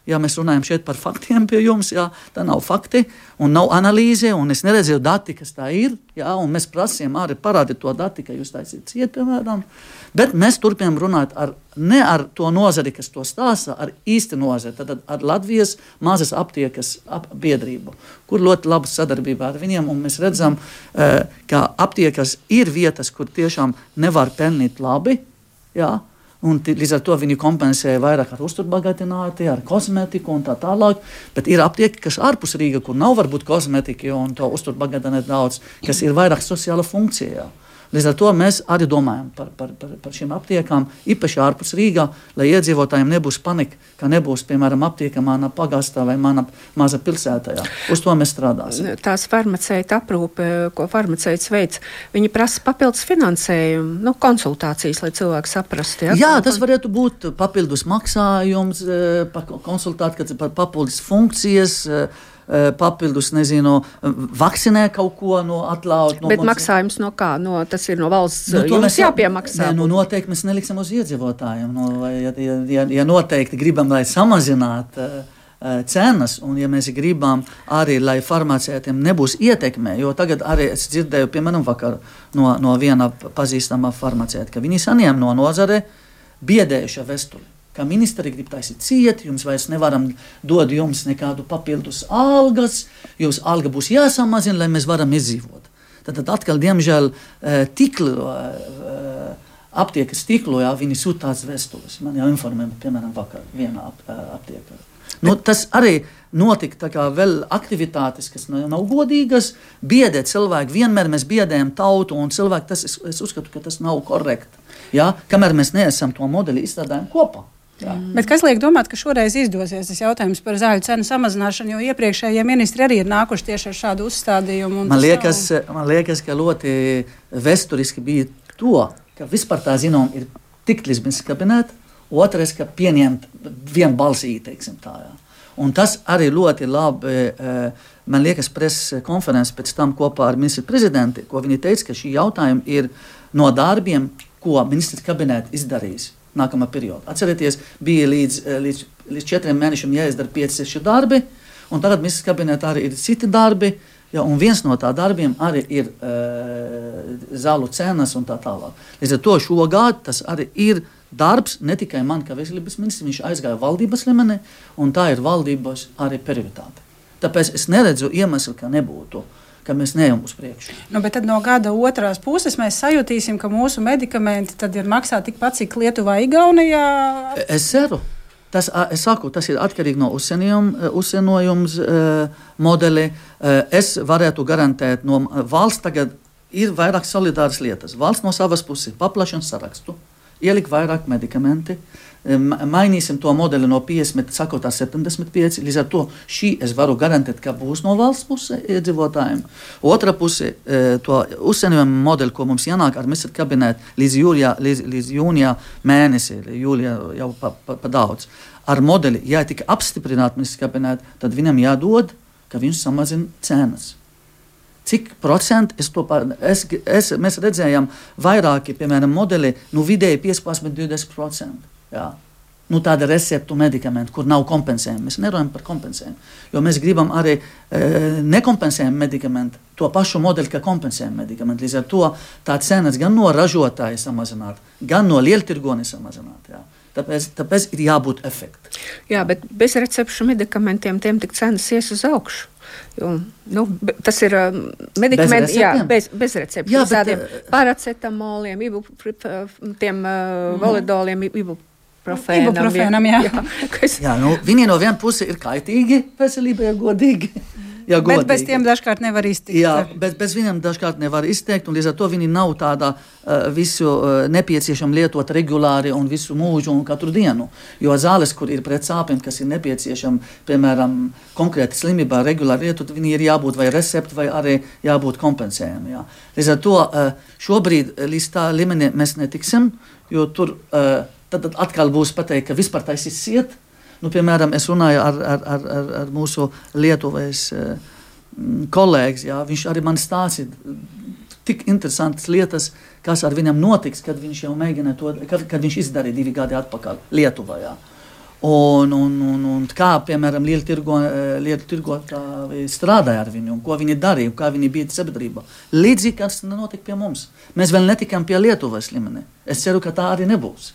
ja mēs runājam šeit par faktiem pie jums, jā, tā nav fakti un nav analīze, un es neredzēju dati, kas tā ir. Jā, mēs prasījām arī parādīt to dati, ka jūs taisāt ciet, piemēram. Bet mēs turpinām runāt ar, ne ar to nozari, kas to stāsta, ar īsti nozari, tad ar Latvijas mazas aptiekas ap biedrību, kur ļoti laba sadarbība ar viņiem. Mēs redzam, eh, ka aptiekas ir vietas, kur tiešām nevar pelnīt labi. Jā, Un līdz ar to viņi kompensē vairāk ar uzturbagātināti, ar kosmetiku un tā tālāk. Bet ir aptieki, kas ārpus Rīgas, kur nav varbūt kosmetika un to uzturbagātināti daudz, kas ir vairāk sociāla funkcijā. Līdz ar to mēs arī domājam par, par, par, par šīm aptiekām, īpaši ārpus Rīgā, lai iedzīvotājiem nebūs panika, ka nebūs, piemēram, aptieka manā pagastā vai manā maza pilsētā. Uz to mēs strādāsim. Tās farmaceita aprūpe, ko farmaceits veids, viņi prasa papildus finansējumu, nu, konsultācijas, lai cilvēki saprastu. Ja? Jā, tas varētu būt papildus maksājums, eh, konsultācijas, papildus funkcijas Eh, papildus, nezinu, vakcinē kaut ko no atlaut. No Bet maksājums no kā? No, tas ir no valsts. Nu, to mēs jāpiemaksā. Nē, nu, noteikti mēs neliksim uz iedzīvotājiem. Nu, ja, ja, ja noteikti gribam, lai samazinātu. Uh, cenas, un ja mēs gribam arī, lai farmaceitiem nebūs ietekme, jo tagad arī es dzirdēju, piemēram, vakar no, no viena pazīstama farmaceita, ka viņi saņem no nozare biedējuša vestuli ka ministri grib taisīt ciet, jums vairs nevaram dot jums nekādu papildus algas, jūsu alga būs jāsamazina, lai mēs varam izdzīvot. Tad, tad atkal, diemžēl, eh, tiklu, eh, aptiekas tiklo, jā, viņi sūta tādas vēstules. Man jau informēja, piemēram, vakar vienā ap, eh, aptiekā. Nu, tas arī notika vēl aktivitātes, kas nav godīgas, biedē cilvēki. Vienmēr mēs biedējam tautu, un cilvēki tas, es, es uzskatu, ka tas nav korekti. Ja? Kamēr mēs neesam to modeli izstrādājuši kopā. Jā. Bet kas liek domāt, ka šoreiz izdosies tas jautājums par zāļu cenu samazināšanu, jo iepriekšējie ministri arī ir nākuši tieši ar šādu uzstādījumu? Man liekas, nav... man liekas, ka ļoti vēsturiski bija to, ka vispār tā zinām ir tik līdz ministrs kabinetā, otrais, ka pieņemt vienbalsīgi, teiksim tā. Jā. Un tas arī ļoti labi, eh, man liekas, preses konferences pēc tam kopā ar ministru prezidentu, ko viņi teica, ka šī jautājuma ir no darbiem, ko ministrs kabinets izdarīs nākamā periodā. Atcerieties, bija līdz, eh, līdz, līdz četriem mēnešiem jāizdara 5-6 darbi, un tagad ministrs kabinetā arī ir citi darbi. Ja, un viens no tādiem darbiem arī ir e, zālu cenas un tā tālāk. Līdz ar to šogad tas arī ir darbs ne tikai man, kā veselības ministrs, viņš aizgāja valdības līmenī, un tā ir valdības arī prioritāte. Tāpēc es neredzu iemeslu, ka nebūtu uh, ka mēs neejam uz priekšu. Nu, bet no gada otrās puses mēs sajutīsim, ka mūsu medikamenti ir maksā tikpat, cik Lietuvā, Igaunijā. Es ceru. Tas, es saku, tas ir atkarīgi no uzsienojuma uh, modeļa. Uh, es varētu garantēt, no valsts tagad ir vairāk solidāras lietas. Valsts no savas puses paplašina sarakstu, ielikt vairāk medikamentu mainīsim to modeli no 50, sakot, 75. Līdz ar to šī es varu garantēt, ka būs no valsts puses iedzīvotājiem. Otra puse, e, to uzsienojuma modeli, ko mums jānāk ar ministru kabinetu līdz, jūlijā, līdz, līdz jūnijā mēnesī, jūlijā jau pa, pa, pa daudz. Ar modeli, ja tika apstiprināta ministra kabineta, tad viņam jādod, ka viņš samazina cenas. Cik procentu es to pār, es, es, mēs redzējām, vairāki, piemēram, modeli, nu vidēji 15, 20%. Jā. Nu, tāda receptu medikamentu, kur nav kompensējumi. Mēs nerunājam par kompensējumu. Jo mēs gribam arī e, nekompensējumu medikamentu, to pašu modeli, kā kompensējumu medikamentu. Līdz ar to tā cenas gan no ražotāja samazināt, gan no lieltirgoni samazināt. Jā. Tāpēc, tāpēc ir jābūt efektam. Jā, bet bez recepšu medikamentiem tiem tik cenas ies uz augšu. Jo, nu, tas ir uh, medikamenti, bez jā, bez, bez receptes. Jā, tādiem uh, paracetamoliem, ibuprofēniem, uh, validoliem, ibuprofēniem Ibuprofēnam. Ibuprofēnam jā. Jā, kas... <laughs> jā, nu, viņi no vienas puses ir kaitīgi veselībai, godīgi. Jā, godīgi. bet bez tiem dažkārt nevar izteikt. Jā, bet bez viņiem dažkārt nevar izteikt, un līdz ar to viņi nav tādā uh, visu uh, nepieciešama lietot regulāri un visu mūžu un katru dienu. Jo zāles, kur ir pret sāpēm, kas ir nepieciešama, piemēram, konkrēti slimībā, regulāri lietot, viņi ir jābūt vai recepti, vai arī jābūt kompensējami. Jā. Līdz ar to uh, šobrīd līdz tā līmenī mēs netiksim, jo tur. Uh, tad, tad atkal būs pateikt, ka vispār taisīs ciet. Nu, piemēram, es runāju ar, ar, ar, ar, ar mūsu Lietuvas uh, kolēģi. Viņš arī man stāstīja tik interesantas lietas, kas ar viņam notiks, kad viņš jau mēģināja to, kad, kad viņš izdarīja divi gadi atpakaļ Lietuvā. Jā. Un, un, un, un kā, piemēram, liela eh, tirgotāji strādāja ar viņu, ko viņi darīja, kā viņi bija sabiedrībā. Līdzīgi tas notika pie mums. Mēs vēl netikām pie Lietuvas līmenī. Es ceru, ka tā arī nebūs.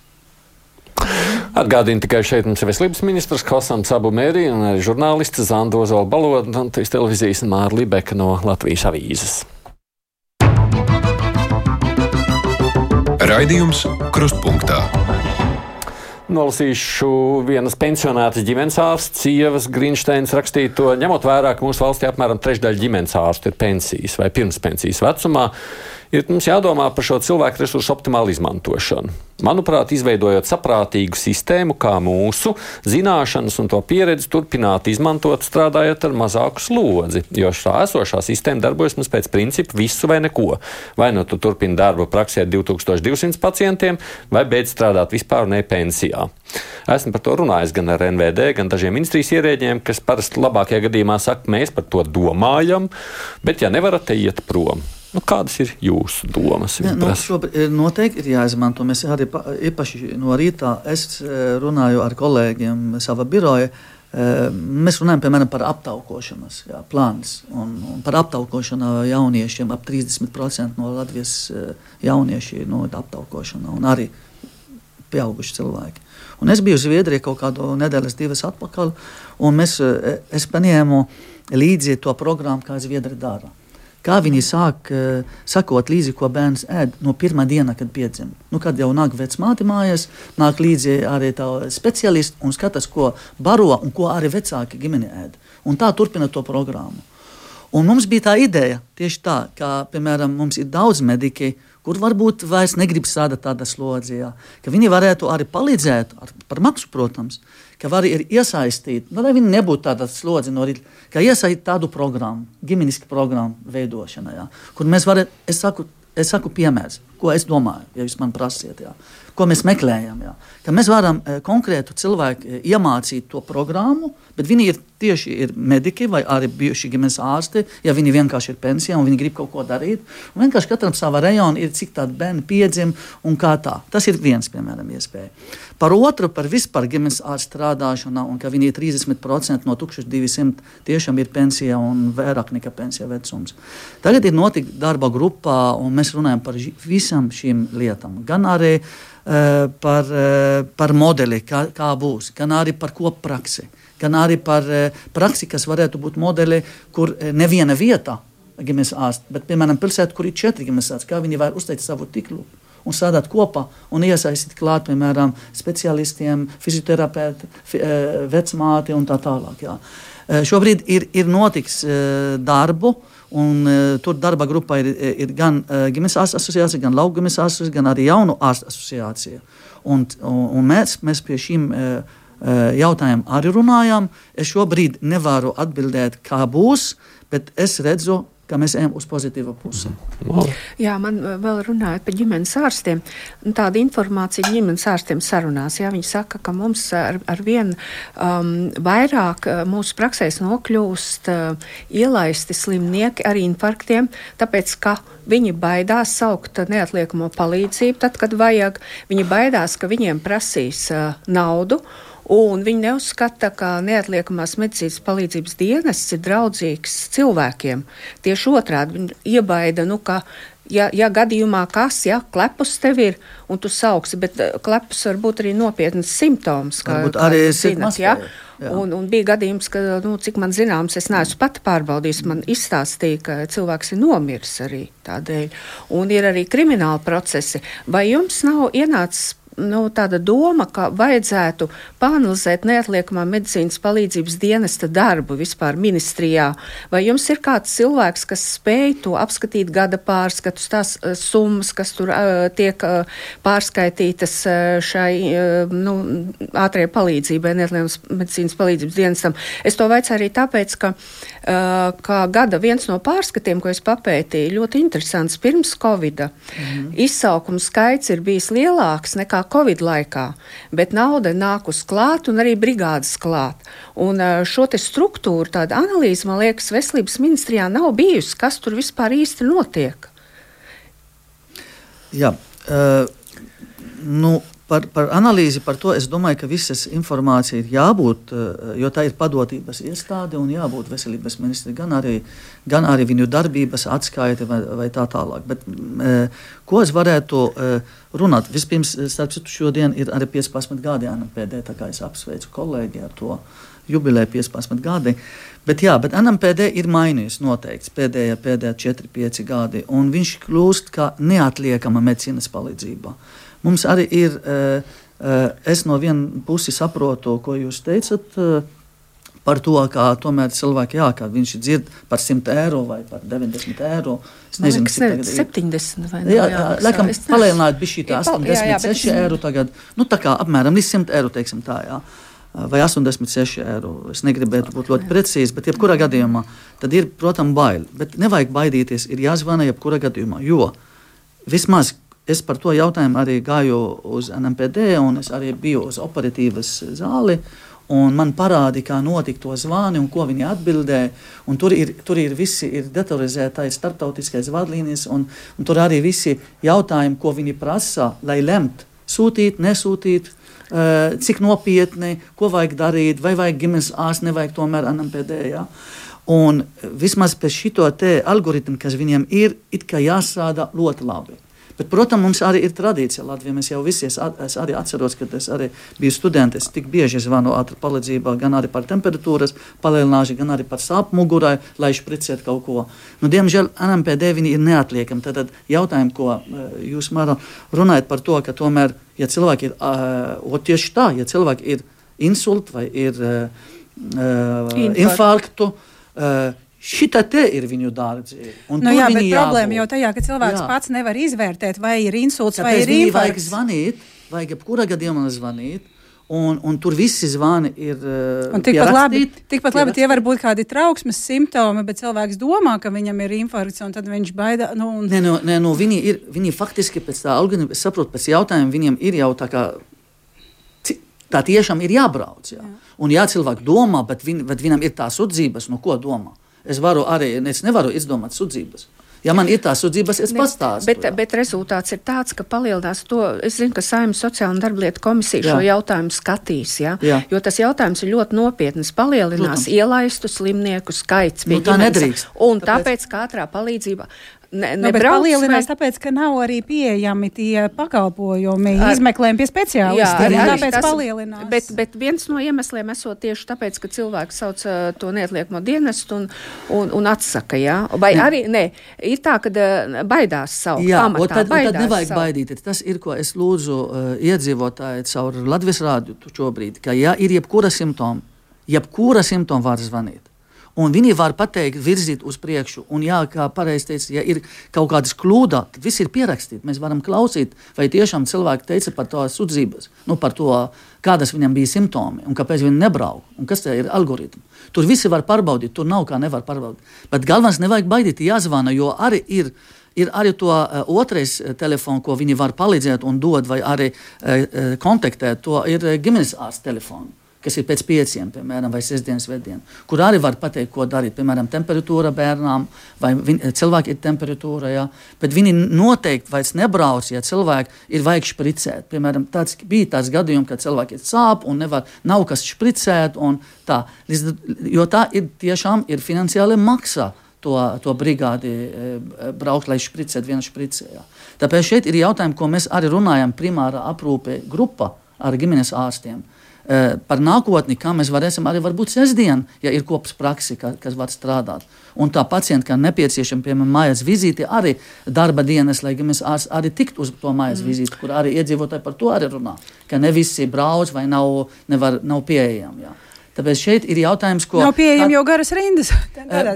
Atgādini tikai šeit mums ir veselības ministrs Kosams Abu Mērī un arī žurnālisti Zanda Ozola Balota un televīzijas Māra Libeka no Latvijas avīzes. Raidījums Krustpunktā. Nolasīšu vienas pensionētas ģimenes ārstas, sievas Grīnsteins rakstīto, ņemot vērā, ka mūsu valstī apmēram trešdaļa ģimenes ārstu ir pensijas vai pirmspensijas vecumā ir mums jādomā par šo cilvēku resursu optimālu izmantošanu. Manuprāt, izveidojot saprātīgu sistēmu, kā mūsu zināšanas un to pieredzi turpināt izmantot, strādājot ar mazāku slodzi, jo šā esošā sistēma darbojas mums pēc principa visu vai neko. Vai nu tu turpini darbu praksē 2200 pacientiem, vai beidz strādāt vispār ne pensijā. Esmu par to runājis gan ar NVD, gan dažiem ministrijas ierēģiem, kas parasti labākajā gadījumā saka, mēs par to domājam, bet ja nevarat, te iet prom. Nu, kādas ir jūsu domas? Ja, nu, šobrīd eh, noteikti ir jāizmanto. Mēs arī īpaši no rīta es eh, runāju ar kolēģiem savā biroja. Eh, mēs runājam piemēram, par aptaukošanas jā, plānus. Un, un par aptaukošanu jauniešiem ap 30% no Latvijas jaunieši ir no aptaukošana un arī pieauguši cilvēki. Un es biju Zviedrijā kaut kādu nedēļas, divas atpakaļ, un mēs, es paņēmu līdzi to programmu, kā Zviedri dara kā viņi sāk uh, sakot līdzi, ko bērns ēd no pirmā diena, kad piedzima. Nu, kad jau nāk vecmāte mājās, nāk līdzi arī tā speciālisti un skatās, ko baro un ko arī vecāki ģimene ēd. Un tā turpina to programmu. Un mums bija tā ideja, tieši tā, ka, piemēram, mums ir daudz mediķi, kur varbūt vairs negrib strādāt tādā slodzē, ka viņi varētu arī palīdzēt, ar, par maksu, protams, ka var arī iesaistīt, nu, lai viņi nebūtu tāda slodze no rīta, ka iesaistīt tādu programmu, ģimenisku programmu veidošanā, jā, kur mēs varam, es saku, es saku piemērs, ko es domāju, ja jūs man prasiet. Jā ko mēs meklējam. Jā. Ka mēs varam e, konkrētu cilvēku e, iemācīt to programmu, bet viņi ir tieši ir mediķi vai arī bijuši ģimenes ārsti, ja viņi vienkārši ir pensijā un viņi grib kaut ko darīt. Un vienkārši katram savā rajonā ir cik tādi bērni piedzim un kā tā. Tas ir viens, piemēram, iespēja. Par otru, par vispār ģimenes ārstu strādāšanu, un ka viņi ir 30% no 1200 tiešām ir pensija un vairāk nekā pensija vecums. Tagad ir notika darba grupā, un mēs runājam par visām šīm lietām. Gan arī uh, par, uh, par modeli, kā, kā būs, gan arī par kopraksi, gan arī par uh, praksi, kas varētu būt modeli, kur neviena vieta ģimenes ārsts, bet, piemēram, pilsēta, kur ir četri ģimenes ārsti, kā viņi var uzteikt savu tīklu un strādāt kopā un iesaistīt klāt, piemēram, speciālistiem, fizioterapeiti, vecmāti un tā tālāk. Jā. Šobrīd ir, ir notiks darbu. Un, uh, tur darba grupā ir, ir gan uh, ģimenes ārstu asociācija, gan lauku ģimenes ārstu, gan arī jaunu ārstu asociācija. Un, un, un mēs, mēs pie šīm uh, jautājumiem arī runājam. Es šobrīd nevaru atbildēt, kā būs, bet es redzu ka mēs ejam uz pozitīvu pusi. Wow. Jā, man vēl runājot par ģimenes ārstiem. Tāda informācija ģimenes ārstiem sarunās. Jā, viņi saka, ka mums ar, ar vien um, vairāk uh, mūsu praksēs nokļūst uh, ielaisti slimnieki ar infarktiem, tāpēc, ka viņi baidās saukt neatliekamo palīdzību, tad, kad vajag. Viņi baidās, ka viņiem prasīs uh, naudu. Un viņi neuzskata, ka neatliekamās medicīnas palīdzības dienests ir draudzīgs cilvēkiem. Tieši otrādi viņi iebaida, nu, ka ja, ja gadījumā kas, ja klepus tev ir, un tu sauksi, bet eh, klepus var būt arī nopietnas simptoms. Kā, kā arī zinat, ja? Jā. Un, un bija gadījums, ka, nu, cik man zināms, es neesmu pati pārbaudījis. Man izstāstīja, ka cilvēks ir nomiris arī tādēļ. Un ir arī krimināli procesi. Vai jums nav ienācis nu, tāda doma, ka vajadzētu pāanalizēt neatliekamā medicīnas palīdzības dienesta darbu vispār ministrijā. Vai jums ir kāds cilvēks, kas spēj to apskatīt gada pārskatus, tās uh, summas, kas tur uh, tiek uh, pārskaitītas uh, šai nu, ātrajai palīdzībai, neatliekamās medicīnas palīdzības dienestam? Es to vaicu arī tāpēc, ka, ka gada viens no pārskatiem, ko es papētīju, ļoti interesants pirms Covid-a. Mm. Izsaukumu skaits ir bijis lielāks nekā Covid laikā, bet nauda nāk uz klāt un arī brigādes klāt. Un šo te struktūru, tāda analīze, man liekas, veselības ministrijā nav bijusi, kas tur vispār īsti notiek. Jā, uh, nu, par, par analīzi par to es domāju, ka visas informācija ir jābūt, eh, jo tā ir padotības iestāde un jābūt veselības ministri, gan arī, gan arī viņu darbības atskaite vai, vai tā tālāk. Bet, eh, ko es varētu eh, runāt? Vispirms, starp citu, šodien ir arī 15 gadi NMPD, tā kā es apsveicu kolēģi ar to jubileju 15 gadi. Bet, jā, bet NMPD ir mainījies noteikti pēdējie, pēdējie 4-5 gadi, un viņš kļūst kā neatliekama medicīnas palīdzība. Uh, Mums arī ir uh, Es no vienas puses saprotu, ko jūs teicat par to, kā tomēr cilvēki, jā, kā viņš dzird par 100 eiro vai par 90 eiro. Es nezinu, kas ir 70 vai ne. Jā, jā, laikam palielināt bija šī 86 eiro tagad, nu tā kā apmēram līdz 100 eiro, teiksim tā, jā. Vai 86 eiro. Es negribētu būt ļoti precīzi, bet jebkurā gadījumā tad ir, protams, bail. Bet nevajag baidīties, ir jāzvana jebkurā gadījumā, jo vismaz es par to jautājumu arī gāju uz NMPD un es arī biju uz operatīvas zāli. Man parādīja, kā notika to zvani un ko viņi atbildēja. Tur ir, tur ir visi ir datorizētais starptautiskais vadlīnijas, un, un tur arī visi jautājumi, ko viņi prasa, lai lemtu sūtīt, nesūtīt, uh, cik nopietni, ko vajag darīt, vai vajag ģimenes ārstu, nevajag tomēr NMPD. Ja? Un vismaz pēc šito algoritmu, kas viņiem ir, it kā jāstrādā ļoti labi. Bet, protams, mums arī ir tradīcija Latvijā. Mēs jau visi es, es arī atceros, kad es arī biju students. Es tik bieži zvanu ātri palīdzībā, gan arī par temperatūras palielināšanu, gan arī par sāpju mugurai, lai špricētu kaut ko. Nu, diemžēl NMPD viņi ir neatliekami. Tad jautājumi, ko eh, jūs Mara, runājat par to, ka tomēr, ja cilvēki ir, uh, tieši tā, ja cilvēki ir insulti vai ir uh, uh, infarktu, uh, Šita te ir viņu dārgi. Nu, jā, bet problēma jau tajā, ka cilvēks jā. pats nevar izvērtēt, vai ir insults Tāpēc vai ir infarkts. Vajag zvanīt, vajag jebkurā gadījumā zvanīt. Un, un tur visi zvani ir. Uh, tikpat labi, tikpat labi tie var būt kādi trauksmes simptomi, bet cilvēks domā, ka viņam ir infarkts, un tad viņš baidās. Nu, un... Nē, no, nē, no viņi, ir, viņi faktiski pēc tā algoritma, es saprotu, pēc jautājuma viņiem ir jau tā kā. Tā tiešām ir jābrauc. Jā. Jā. Un jā, cilvēki domā, bet, viņ, bet viņam ir tās sudzības, no ko domā. Es varu arī, es nevaru izdomāt sudzības. Ja man ir tās sudzības, es pastāstīšu. Bet, bet rezultāts ir tāds, ka palielinās to. Es zinu, ka Saimnes sociāla un darblietu komisija jā. šo jautājumu skatīs. Ja? Jā. Jo tas jautājums ir ļoti nopietns. Palielinās Protams. ielaistu slimnieku skaits. Nu, tā nedrīkst. Un tāpēc, tāpēc katrā palīdzībā ne, nu, palielinās, vai... tāpēc, ka nav arī pieejami tie pakalpojumi, Ar... izmeklējumi pie speciālistiem. Jā, tāpēc tas, palielinās. Bet, bet viens no iemesliem esot tieši tāpēc, ka cilvēks sauc uh, to neatliekamo dienestu un, un, un atsaka. Jā? Vai jā. arī ne, ir tā, ka uh, baidās savu jā, pamatā, tad, tad nevajag savu. baidīties. Tas ir, ko es lūdzu uh, iedzīvotāji caur Latvijas rādio šobrīd, ka ja ir jebkura simptoma, jebkura simptoma var zvanīt. Un viņi var pateikt, virzīt uz priekšu. Un, jā, kā pareizi teica, ja ir kaut kādas kļūdas, tad viss ir pierakstīts. Mēs varam klausīt, vai tiešām cilvēki teica par to sūdzības, nu, par to, kādas viņam bija simptomi un kāpēc viņi nebrauc un kas ir algoritmi. Tur visi var pārbaudīt, tur nav kā nevar pārbaudīt. Bet galvenais nevajag baidīt, jāzvana, jo arī ir ir arī to uh, otrais uh, telefons, ko viņi var palīdzēt un dot, vai arī uh, kontaktēt. To ir ģimenes ārsta telefons kas ir pēc pieciem, piemēram, vai sestdienas vedienu, kur arī var pateikt, ko darīt. Piemēram, temperatūra bērnām, vai cilvēki ir temperatūra, jā, bet viņi noteikti vairs nebrauc, ja cilvēki ir vajag špricēt. Piemēram, tāds, bija tāds gadījums, kad cilvēki ir sāp un nevar, nav kas špricēt, tā, jo tā ir tiešām ir finansiāli maksā. To, to brigādi e, braukt, lai špricētu vienu špricē. Tāpēc šeit ir jautājumi, ko mēs arī runājam primārā aprūpē grupa ar ģimenes ārstiem. Eh, par nākotni, kā mēs varēsim arī varbūt sestdien, ja ir kopas praksi, ka, kas var strādāt. Un tā pacienta, kā nepieciešama, piemēram, mājas vizīte, arī darba dienas, lai mēs arī tiktu uz to mājas mm. vizīti, kur arī iedzīvotāji par to arī runā, ka ne visi brauc vai nav, nevar, nav pieejami. Jā. Tāpēc šeit ir jautājums, ko. Nav pieejama jau garas rindas.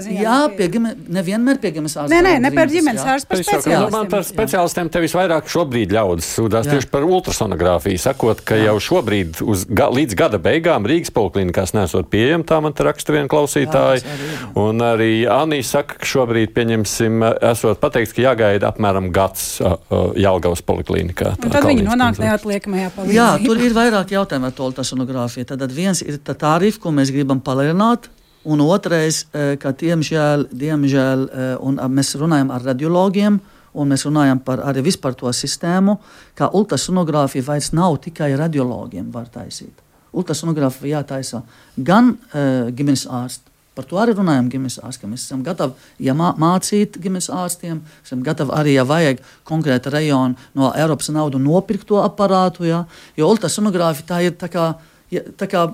jā, pie ģime, nevienmēr pie ģimenes ārsta. Nē, nē, ne par ģimenes ārstu, par speciālistiem. Man par speciālistiem te visvairāk šobrīd ļaudis sūdās tieši par ultrasonogrāfiju, sakot, ka jā. jau šobrīd uz, ga, līdz gada beigām Rīgas poliklinikās nesot pieejama, tā man te raksta viena klausītāja. Jā, un arī Anī saka, ka šobrīd, pieņemsim, esot pateikts, ka jāgaida apmēram gads uh, Jālgavas poliklinikā. Tad viņi nonāk neatliekamajā palīdzībā. Jā, tur ir vairāk jautājumu ar to ultrasonogrāfiju. Tad viens ir tā arī tarifu, ko mēs gribam palielināt. Un otrais, eh, ka diemžēl, diemžēl eh, mēs runājam ar radiologiem, un mēs runājam par arī vispār to sistēmu, ka ultrasonogrāfija vairs nav tikai radiologiem var taisīt. Ultrasonogrāfija jātaisa gan uh, ģimenes ārsts. Par to arī runājam ģimenes ārstiem. Mēs esam gatavi ja mā, mācīt ģimenes ārstiem, esam gatavi arī, ja vajag konkrēta rajona no Eiropas naudu nopirkt to aparātu. Ja? Jo ultrasonogrāfija tā ir tā kā, ja, tā kā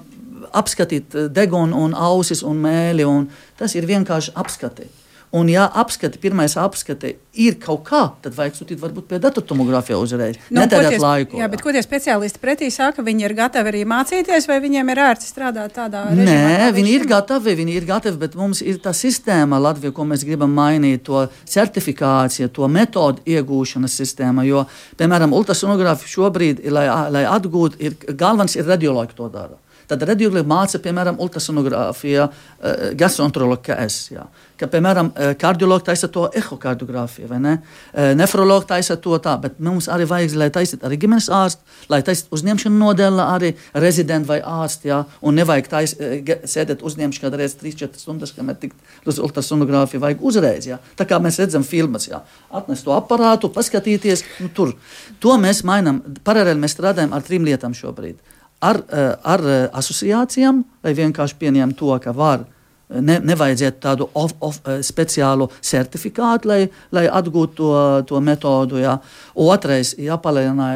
apskatīt eh, degunu, un ausis un mēli. Un tas ir vienkārši apskatīt. Un, ja apskati, pirmais apskate ir kaut kā, tad vajag sūtīt varbūt pie datortomogrāfijā uzreiz. Nu, Netērēt laiku. Jā, bet ko tie speciālisti pretī saka? Viņi ir gatavi arī mācīties, vai viņiem ir ērti strādāt tādā veidā? Nē, viņi ir gatavi, viņi ir gatavi, bet mums ir tā sistēma Latvijā, ko mēs gribam mainīt, to certifikāciju, to metodu iegūšanas sistēmu. Jo, piemēram, ultrasonogrāfija šobrīd, lai, lai atgūtu, ir galvenais ir radiologi to dara. Tad radiologi māca, piemēram, ultrasonogrāfiju, eh, gastroenterologu, kā es. Jā. Ka, piemēram, eh, kardiologi taisa to ehokardiogrāfiju, vai ne? Eh, nefrologi taisa to tā, bet mums arī vajag, lai taisītu arī ģimenes ārstu, lai taisītu uzņemšanu nodeļa arī rezidenti vai ārsti, jā, un nevajag tais, sēdēt uzņemšanu kādreiz 3-4 stundas, kamēr tikt uz ultrasonogrāfiju vajag uzreiz, jā. Tā kā mēs redzam filmas, jā. Atnest to aparātu, paskatīties, nu tur. To mēs mainām, paralēli mēs strādājam ar trim lietām šobrīd ar, eh, ar eh, asociācijām, lai vienkārši pieņemtu to, ka var. Eh, ne, nevajadzētu tādu of, of, speciālu certifikātu, lai, lai atgūtu to, to metodu. Jā. Otrais, jāpalielina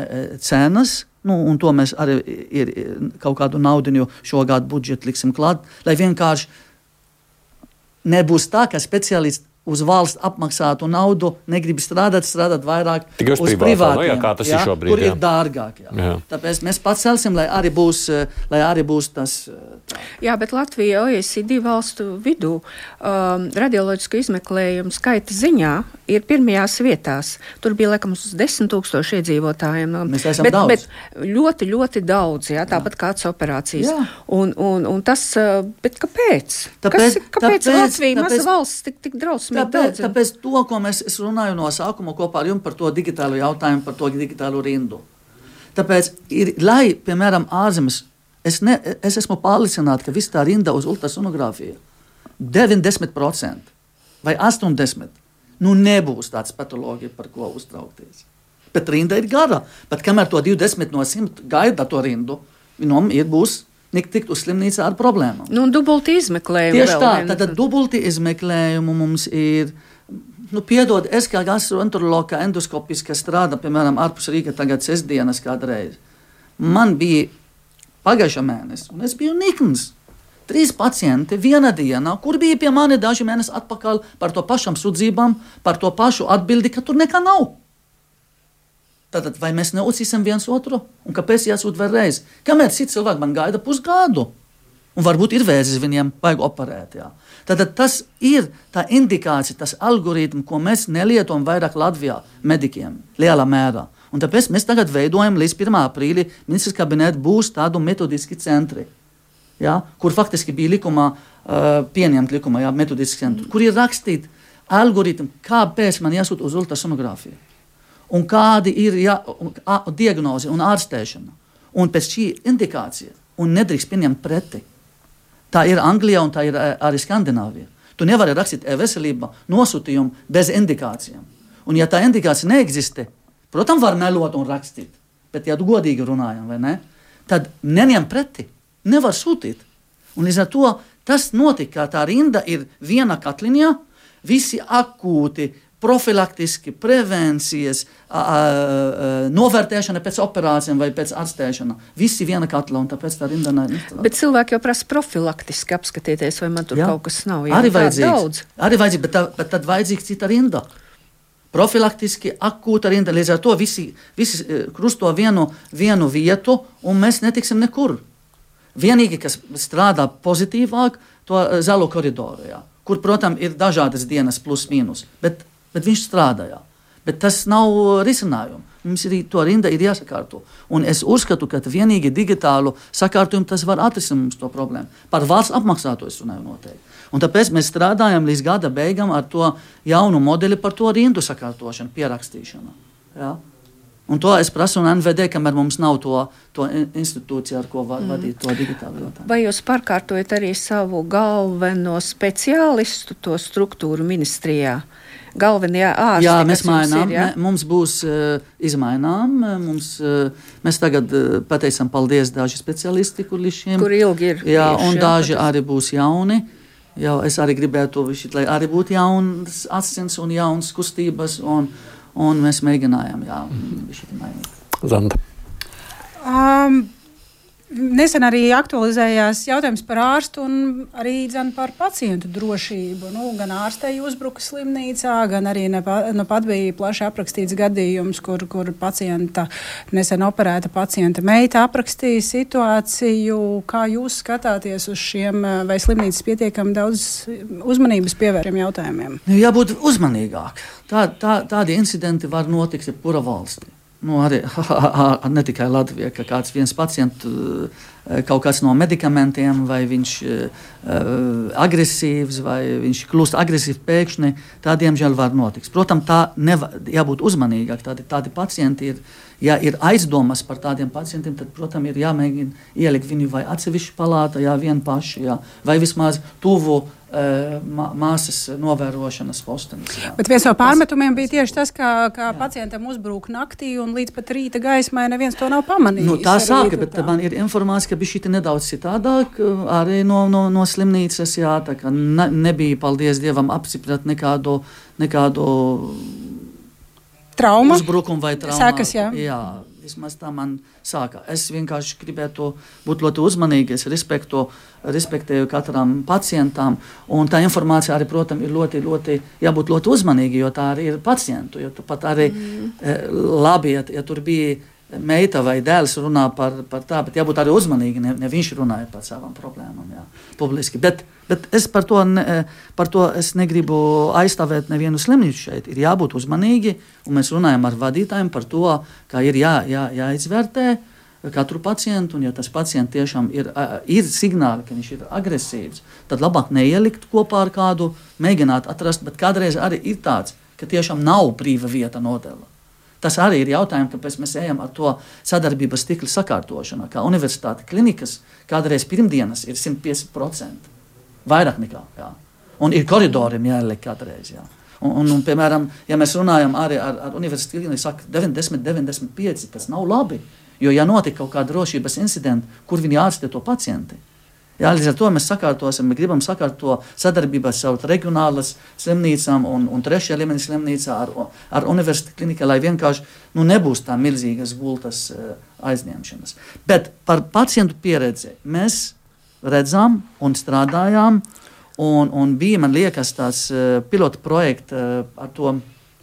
cenas, nu, un to mēs arī ir, kaut kādu naudu šogad budžetu liksim klāt, lai vienkārši nebūs tā, ka speciālists uz valsts apmaksātu naudu, negrib strādāt, strādāt vairāk Tikai uz, uz privātiem, no, jā, kā tas jā, ir šobrīd. Kur jā. ir dārgāk. Jā. Jā. Tāpēc mēs pacelsim, lai arī būs, lai arī būs tas. Tā. Jā, bet Latvija OECD valstu vidū um, radioloģisku izmeklējumu skaita ziņā ir pirmajās vietās. Tur bija laikam uz desmit tūkstoši iedzīvotājiem. Mēs esam bet, daudz. Bet ļoti, ļoti daudz, jā, tāpat jā. kā acu operācijas. Jā. Un, un, un tas, bet kāpēc? Tāpēc, Kas, kāpēc tāpēc, Latvija, tāpēc, maza valsts, tik, tik drausmīgi? Tāpēc, tāpēc to, ko mēs runājam no sākuma kopā ar jums par to digitālo jautājumu, par to digitālo rindu. Tāpēc, ir, lai, piemēram, ārzemēs, es, ne, es esmu pārliecināts, ka viss tā rinda uz ultrasonogrāfiju 90% vai 80% nu nebūs tāds patoloģija, par ko uztraukties. Bet rinda ir gara. Pat kamēr to 20 no 100 gaida to rindu, viņam ir būs tikt uz slimnīcu ar problēmām. Nu, dubulti izmeklējumu. Tieši tā, tad, tad dubulti izmeklējumu mums ir. Nu, piedod, es kā gastroenterologs, kā endoskopists, kas strādā, piemēram, ārpus Rīgas, tagad sestdienas kādreiz. Man bija pagājušā mēnesis, un es biju nikns. Trīs pacienti vienā dienā, kur bija pie manis daži mēneši atpakaļ par to pašām sūdzībām, par to pašu atbildi, ka tur nekā nav. Tātad, vai mēs neuzsīsim viens otru? Un kāpēc jāsūt vēlreiz? Kamēr cits cilvēks man gaida pusgadu? Un varbūt ir vēzis, viņiem vajag operēt. Jā. Tātad tas ir tā indikācija, tas algoritms, ko mēs nelietojam vairāk Latvijā medikiem lielā mērā. Un tāpēc mēs tagad veidojam līdz 1. aprīlim ministrs kabinetā būs tādu metodiski centri, ja, kur faktiski bija likumā, uh, pieņemt likumā, ja, metodiski centri, kur ir rakstīti algoritmi, kāpēc man jāsūt uz ultrasonogrāfiju un kādi ir jā, un, a, diagnoze un ārstēšana. Un pēc šī indikācija, un nedrīkst pieņemt preti. Tā ir Anglijā un tā ir arī Skandināvija. Tu nevari rakstīt e-veselību nosūtījumu bez indikācijām. Un, ja tā indikācija neeksistē, protams, var melot un rakstīt. Bet, ja godīgi runājam, ne, tad neņem preti, nevar sūtīt. Un līdz ar to tas notika, ka tā rinda ir viena katliņā, visi akūti profilaktiski, prevencijas, a, a, a, novērtēšana pēc operācijām vai pēc ārstēšana. Visi viena katla, un tāpēc tā rinda nav. Bet cilvēki jau prasa profilaktiski apskatīties, vai man tur jā. kaut kas nav. Jā, arī vajadzīgs. Arī vajadzīgs, bet, tā, bet tad vajadzīga cita rinda. Profilaktiski, akūta rinda. Līdz ar to visi, visi e, krusto vienu, vienu vietu, un mēs netiksim nekur. Vienīgi, kas strādā pozitīvāk, to e, zelo koridoru, jā, kur, protams, ir dažādas dienas, plus mīnus. Bet bet viņš strādāja. Bet tas nav risinājums. Mums ir to rinda ir jāsakārto. Un es uzskatu, ka vienīgi digitālu sakārtojumu tas var atrisināt mums to problēmu. Par valsts apmaksāto es runāju noteikti. Un tāpēc mēs strādājam līdz gada beigām ar to jaunu modeli par to rindu sakārtošanu, pierakstīšanu. Ja? Un to es prasu no NVD, kamēr mums nav to, to institūciju, ar ko va, mm. vadīt to digitālo jautājumu. Vai jūs pārkārtojat arī savu galveno speciālistu, to struktūru ministrijā? Galvenie ārsti. Jā, mēs mainām. Ir, ja? Mums būs uh, izmainām. Mums, uh, mēs tagad uh, pateicam paldies daži speciālisti, kur līdz šim. Kur ilgi ir. Jā, un jā, daži tas... arī būs jauni. Jā, es arī gribētu, šit, lai arī būtu jauns asins un jauns kustības, un, un mēs mēģinājām, jā, šit mainīt. Zanda. Um, Nesen arī aktualizējās jautājums par ārstu un arī par pacientu drošību. Nu, gan ārstei uzbruka slimnīcā, gan arī nepa, nu, pat bija plaši aprakstīts gadījums, kur, kur pacienta, nesen operēta pacienta meita aprakstīja situāciju. Kā jūs skatāties uz šiem, vai slimnīcas pietiekami daudz uzmanības pievēriem jautājumiem? Nu, jābūt uzmanīgāk. Tā, tā, tādi incidenti var notikt jebkurā valstī nu, arī <laughs> ne tikai Latvijā, ka kāds viens pacients, eh, kaut kas no medikamentiem, vai viņš ir uh, agresīvs, vai viņš kļūst agresīvs pēkšņi, tā diemžēl var notikt. Protams, tā neva, jābūt uzmanīgāk. Tādi, tādi pacienti ir, ja ir aizdomas par tādiem pacientiem, tad, protams, ir jāmēģina ielikt viņu vai atsevišķi palātā, jā, vien paši, jā, vai vismaz tuvu māsas novērošanas postenis. Jā. Bet viens no pārmetumiem bija tieši tas, ka, ka pacientam uzbrūk naktī un līdz pat rīta gaismai neviens to nav pamanījis. Nu, tā sāka, bet tā. man ir informācija, ka bija šī nedaudz citādāk arī no, no, no slimnīcas. Jā, tā kā ne, nebija, paldies Dievam, apstiprināt nekādu, nekādu traumu. Uzbrukumu vai traumu. Sākas, jā. jā. Vismaz tā man sāka. Es vienkārši gribētu būt ļoti uzmanīgs. Es respektu, respektēju katram pacientam. Un tā informācija arī, protams, ir ļoti, ļoti, jābūt ļoti uzmanīgai, jo tā arī ir pacientu. Jo tu pat arī mm. eh, labi, ja, ja tur bija meita vai dēls runā par, par tā, bet jābūt arī uzmanīgi. Ne, ne viņš runāja par savām problēmām jā, publiski. Bet, bet es par to, ne, par to negribu aizstāvēt nevienu slimnīcu šeit. Ir jābūt uzmanīgi, un mēs runājam ar vadītājiem par to, ka ir jā, jā, jāizvērtē katru pacientu, un ja tas pacients tiešām ir, ir signāli, ka viņš ir agresīvs, tad labāk neielikt kopā ar kādu, mēģināt atrast, bet kādreiz arī ir tāds, ka tiešām nav brīva vieta nodeva. Tas arī ir jautājums, kāpēc mēs ejam ar to sadarbības stikla sakārtošanu. Kā universitāte klinikas kādreiz pirmdienas ir 150%. Vairāk nekā. Jā. Un ir koridoriem jāieliek kādreiz. Jā. Un, un, un, piemēram, ja mēs runājam arī ar, ar universitāti, kliniku, saka 90, 95, tas nav labi. Jo, ja notika kaut kāda drošības incidenta, kur viņi ārstē to pacientu, Jā, līdz ar to mēs sakārtosim, mēs gribam sakārtot sadarbībā ar reģionālas slimnīcām un, un trešajā līmenī slimnīcā ar, ar universitāti kliniku, lai vienkārši nu, nebūs tā milzīgas gultas uh, aizņemšanas. Bet par pacientu pieredzi mēs redzam un strādājām, un, un bija, man liekas, tās uh, pilota projekta uh, ar to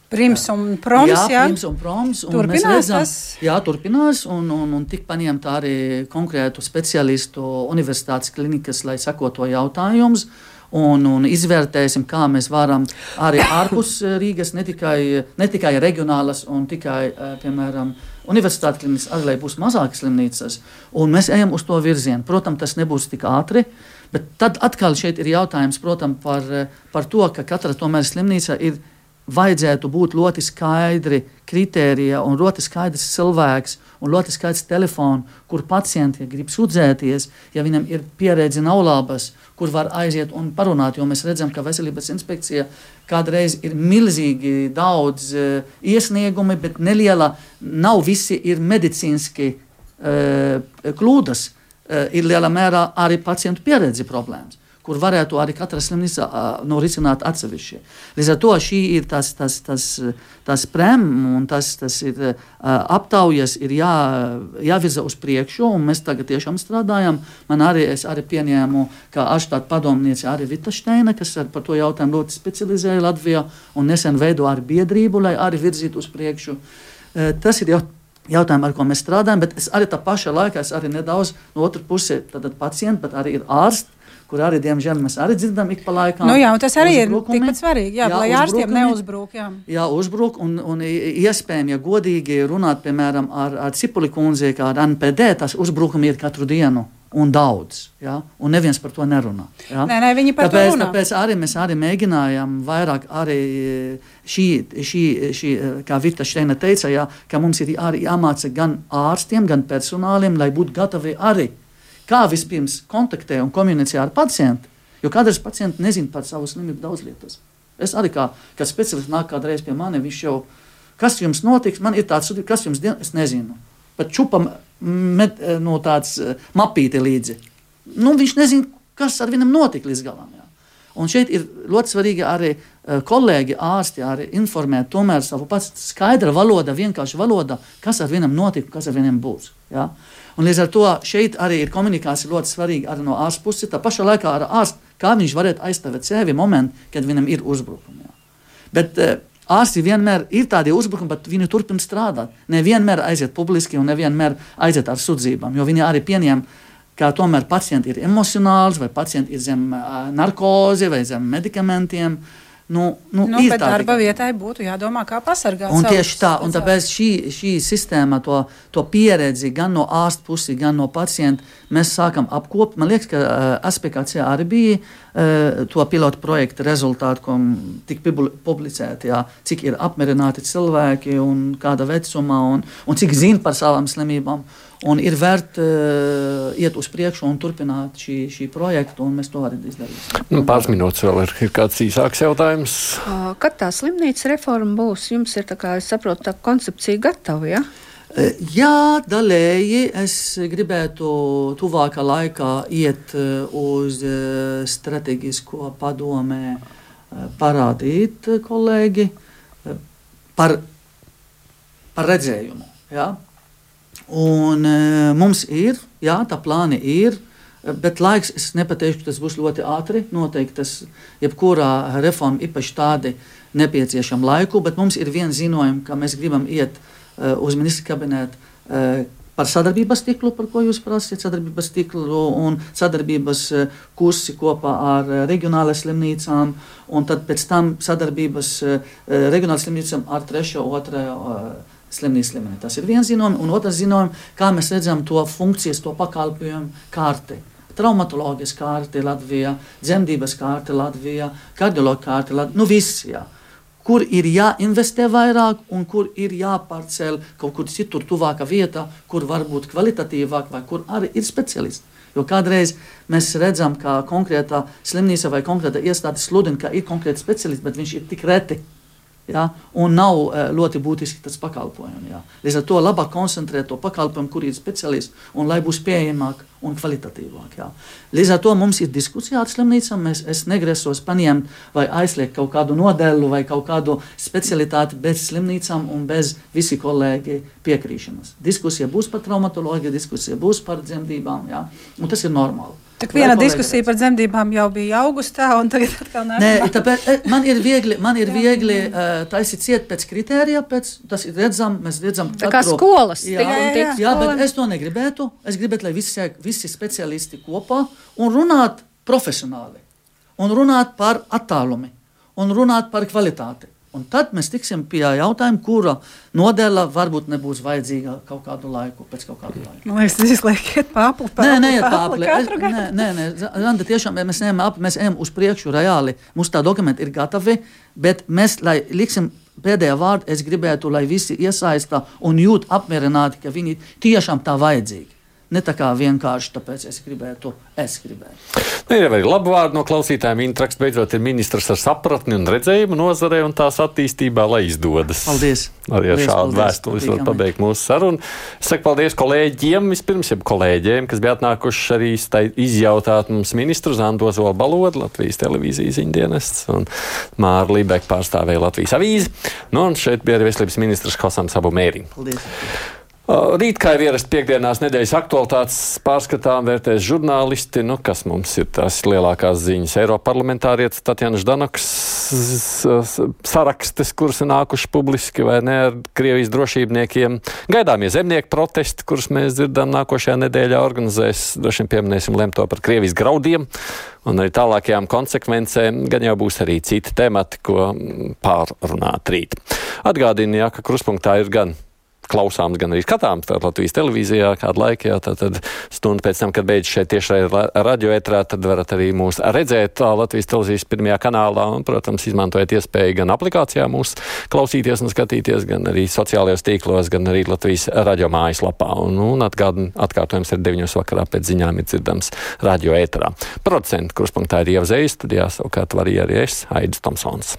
Prims un proms. Jā, jā. Prims un proms. Un turpinās redzam, tas? Jā, turpinās. Un, un, un tik paņemta arī konkrētu speciālistu universitātes klinikas, lai sakoto jautājumus. Un, un izvērtēsim, kā mēs varam arī <coughs> ārpus Rīgas, ne tikai, ne tikai reģionālas, un tikai, eh, piemēram, universitātes klinikas, arī lai būs mazākas slimnīcas. Un mēs ejam uz to virzienu. Protams, tas nebūs tik ātri, bet tad atkal šeit ir jautājums protams, par, par to, ka katra tomēr slimnīca ir vajadzētu būt ļoti skaidri kritērija un ļoti skaidrs cilvēks un ļoti skaidrs telefons, kur pacienti grib sūdzēties, ja viņam ir pieredze nav labas, kur var aiziet un parunāt. Jo mēs redzam, ka veselības inspekcija kādreiz ir milzīgi daudz uh, iesniegumi, bet neliela, nav visi ir medicīniski uh, kļūdas. Uh, ir lielā mērā arī pacientu pieredze problēmas kur varētu arī katra slimnīca nu, risināt atsevišķi. Līdz ar to šī ir tas, tas, tas, tas prem un tas, tas ir aptaujas, ir jā, jāvirza uz priekšu, un mēs tagad tiešām strādājam. Man arī, es arī pieņēmu, ka aštāta padomniece arī Vita Šteina, kas par to jautājumu ļoti specializēja Latvijā, un nesen veido arī biedrību, lai arī virzītu uz priekšu. Tas ir jau jautājumi, ar ko mēs strādājam, bet es arī tā pašā laikā arī nedaudz no otras puses, tad pacienti, bet arī ir ārsti kur arī, diemžēl, mēs arī dzirdam ik pa laikam. Nu, jā, tas arī uzbrukumi. ir tikpat svarīgi, jā, jā, lai ārstiem neuzbruk. Jā, jā uzbruk, un, un iespējami, ja godīgi runāt, piemēram, ar, ar Cipuli kundzi, kā ar NPD, tas uzbrukumi ir katru dienu. Un daudz, ja? un neviens par to nerunā. Ja? Nē, nē, viņi par tāpēc, to runā. Tāpēc arī mēs arī mēģinājām vairāk arī šī, šī, šī kā Vita Šteina teica, ja, ka mums ir arī jāmāca gan ārstiem, gan personāliem, lai būtu gatavi arī kā vispirms kontaktē un komunicē ar pacientu. Jo kādreiz pacienti nezina par savu slimību daudz lietas. Es arī kā, kā speciālists nāk kādreiz pie manis, viņš jau, kas jums notiks, man ir tāds, kas jums dien, es nezinu. Pat čupam med, no tāds mapīti līdzi. Nu, viņš nezina, kas ar viņam notika līdz galam. Jā. Un šeit ir ļoti svarīgi arī uh, kolēģi, ārsti, arī informēt tomēr savu pats skaidra valoda, vienkārša valoda, kas ar viņam notika, kas ar viņam būs. Ja? Un līdz ar to šeit arī ir komunikācija ļoti svarīga arī no ārsta puses. Tā pašā laikā ar ārstu, kā viņš varētu aizstāvēt sevi momentu, kad viņam ir uzbrukumi. Ja? Bet, uh, Ārsti vienmēr ir tādi uzbrukumi, bet viņi turpina strādāt. Nevienmēr aiziet publiski un nevienmēr aiziet ar sūdzībām, jo viņi arī pieņem, ka tomēr pacienti ir emocionāls vai pacienti ir zem uh, narkozi vai zem medikamentiem. Uh, Nu, nu, nu, bet darba vietai būtu jādomā, kā pasargāt. Un tieši tā, un tāpēc šī, šī sistēma, to, to pieredzi gan no ārsta puses, gan no pacienta, mēs sākam apkopot. Man liekas, ka uh, aspekts arī bija uh, to pilotu projekta rezultāti, ko tika publicēti, jā, cik ir apmierināti cilvēki un kāda vecumā, un, un cik zina par savām slimībām. Un ir vērts uh, iet uz priekšu un turpināt šī, šī projektu, un mēs to arī izdarīsim. Nu, pāris minūtes vēl ir, ir kāds īsāks jautājums. Kad tā slimnīca reforma būs, jums ir tā kā es saprotu, tā koncepcija gatava, ja? Jā, daļēji es gribētu tuvākā laikā iet uz strateģisko padomē, parādīt kolēģi par, par redzējumu. Ja? Un, uh, mums ir, jā, tā plāni ir. Bet laiks, es nepateikšu, tas būs ļoti ātri. Noteikti tas, jebkurā reforma, īpaši tādi, nepieciešama laiku, bet mums ir viens ziņojums, ka mēs gribam iet uh, uz ministra kabinetu uh, par sadarbības tīklu, par ko jūs prasāt, sadarbības tīklu un sadarbības kursi kopā ar reģionālajām slimnīcām, un tad pēc tam sadarbības reģionālajām slimnīcām ar trešo, otrā. Slimnīcas līmenī. Tas ir viens ziņojums, un otrs ziņojums, kā mēs redzam to funkcijas, to pakalpojumu kārti. Traumatoloģijas kārta Latvijā, dzemdības kārta Latvijā, kardioloģija kārta Latvijā. Nu, viss, jā. Kur ir jāinvestē vairāk, un kur ir jāpārcēl kaut kur citur, tuvākā vietā, kur var būt kvalitatīvāk, vai kur arī ir speciālisti. Jo kādreiz mēs redzam, ka konkrētā slimnīca vai konkrēta iestāde sludina, ka ir konkrēti speciālisti, bet viņš ir tik reti. Ja, un nav uh, ļoti būtiski tas pakalpojums. Ja. Līdz ar to labāk koncentrēt to pakalpojumu, kur ir speciālisti, un lai būs pieejamāk un kvalitatīvāk. Ja. Līdz ar to mums ir diskusija ar slimnīcām. Mēs, es negrasos paņemt vai aizliegt kaut kādu nodeļu vai kaut kādu specialitāti bez slimnīcām un bez visi kolēģi piekrīšanas. Diskusija būs par traumatoloģiju, diskusija būs par dzemdībām, ja, un tas ir normāli. Tā viena diskusija par dzemdībām jau bija augustā, un tagad atkal nāk. Nē, tāpēc e, man ir viegli, man ir viegli uh, taisīt ciet pēc kritērija, pēc, tas ir redzam, mēs redzam. Tā kā katru, skolas. Jā, jā, jā, jā, bet es to negribētu. Es gribētu, lai visi, visi speciālisti kopā un runāt profesionāli, un runāt par attālumi, un runāt par kvalitāti. Un tad mēs tiksim pie jautājuma, kura nodeļa varbūt nebūs vajadzīga kaut kādu laiku, pēc kaut kāda laika. Man liekas, tas izliekiet pāri. Nē, nē, pāri. Nē, nē, nē, Zanda, tiešām mēs ejam, ap, mēs ejam uz priekšu reāli. Mums tā dokumenti ir gatavi, bet mēs, lai liksim pēdējā vārdu, es gribētu, lai visi iesaista un jūt apmierināti, ka viņi tiešām tā vajadzīgi. Ne tā kā vienkārši tāpēc es gribētu, es gribētu. Nu, ir arī labi vārdi no klausītājiem. Intrakts beidzot ir ministrs ar sapratni un redzējumu nozarē un tās attīstībā, lai izdodas. Paldies! Arī ar šādu vēstuli es varu pabeigt mūsu sarunu. Es saku paldies kolēģiem, vispirms jau kolēģiem, kas bija atnākuši arī izjautāt mums ministru Zandu Ozolu Balodu, Latvijas televīzijas ziņdienests un Māra Libeka pārstāvēja Latvijas avīzi. Nu, un šeit bija arī veselības ministrs Hosams Abu Mēriņš. Paldies! Rīt, kā ir ierasts piekdienās, nedēļas aktualitātes pārskatām vērtēs žurnālisti. Nu, kas mums ir tās lielākās ziņas? Eiroparlamentārietis Tatjana Ždanoks sarakstes, kuras nākuši publiski vai ne ar Krievijas drošībniekiem. Gaidāmie zemnieku protesti, kurus mēs dzirdam nākošajā nedēļā organizēs. Droši vien pieminēsim lemto par Krievijas graudiem un arī tālākajām konsekvencēm. Gan jau būs arī citi temati, ko pārrunāt rīt. Atgādini, ja, ka kruspunktā ir gan klausāms, gan arī skatāms Latvijas televīzijā kādu laiku. Jā, tad, tad stundu pēc tam, kad beidzas šeit tieši radioetrā, tad varat arī mūs redzēt Latvijas televīzijas pirmajā kanālā un, protams, izmantojot iespēju gan aplikācijā mūs klausīties un skatīties, gan arī sociālajos tīklos, gan arī Latvijas radio mājaslapā. Un, un atgādin, atkārtojums ir 9 vakarā pēc ziņām ir dzirdams radioetrā. Procentu kruspunktā ir ievzējis, tad jāsavukārt var arī es, Aidis Tomsons.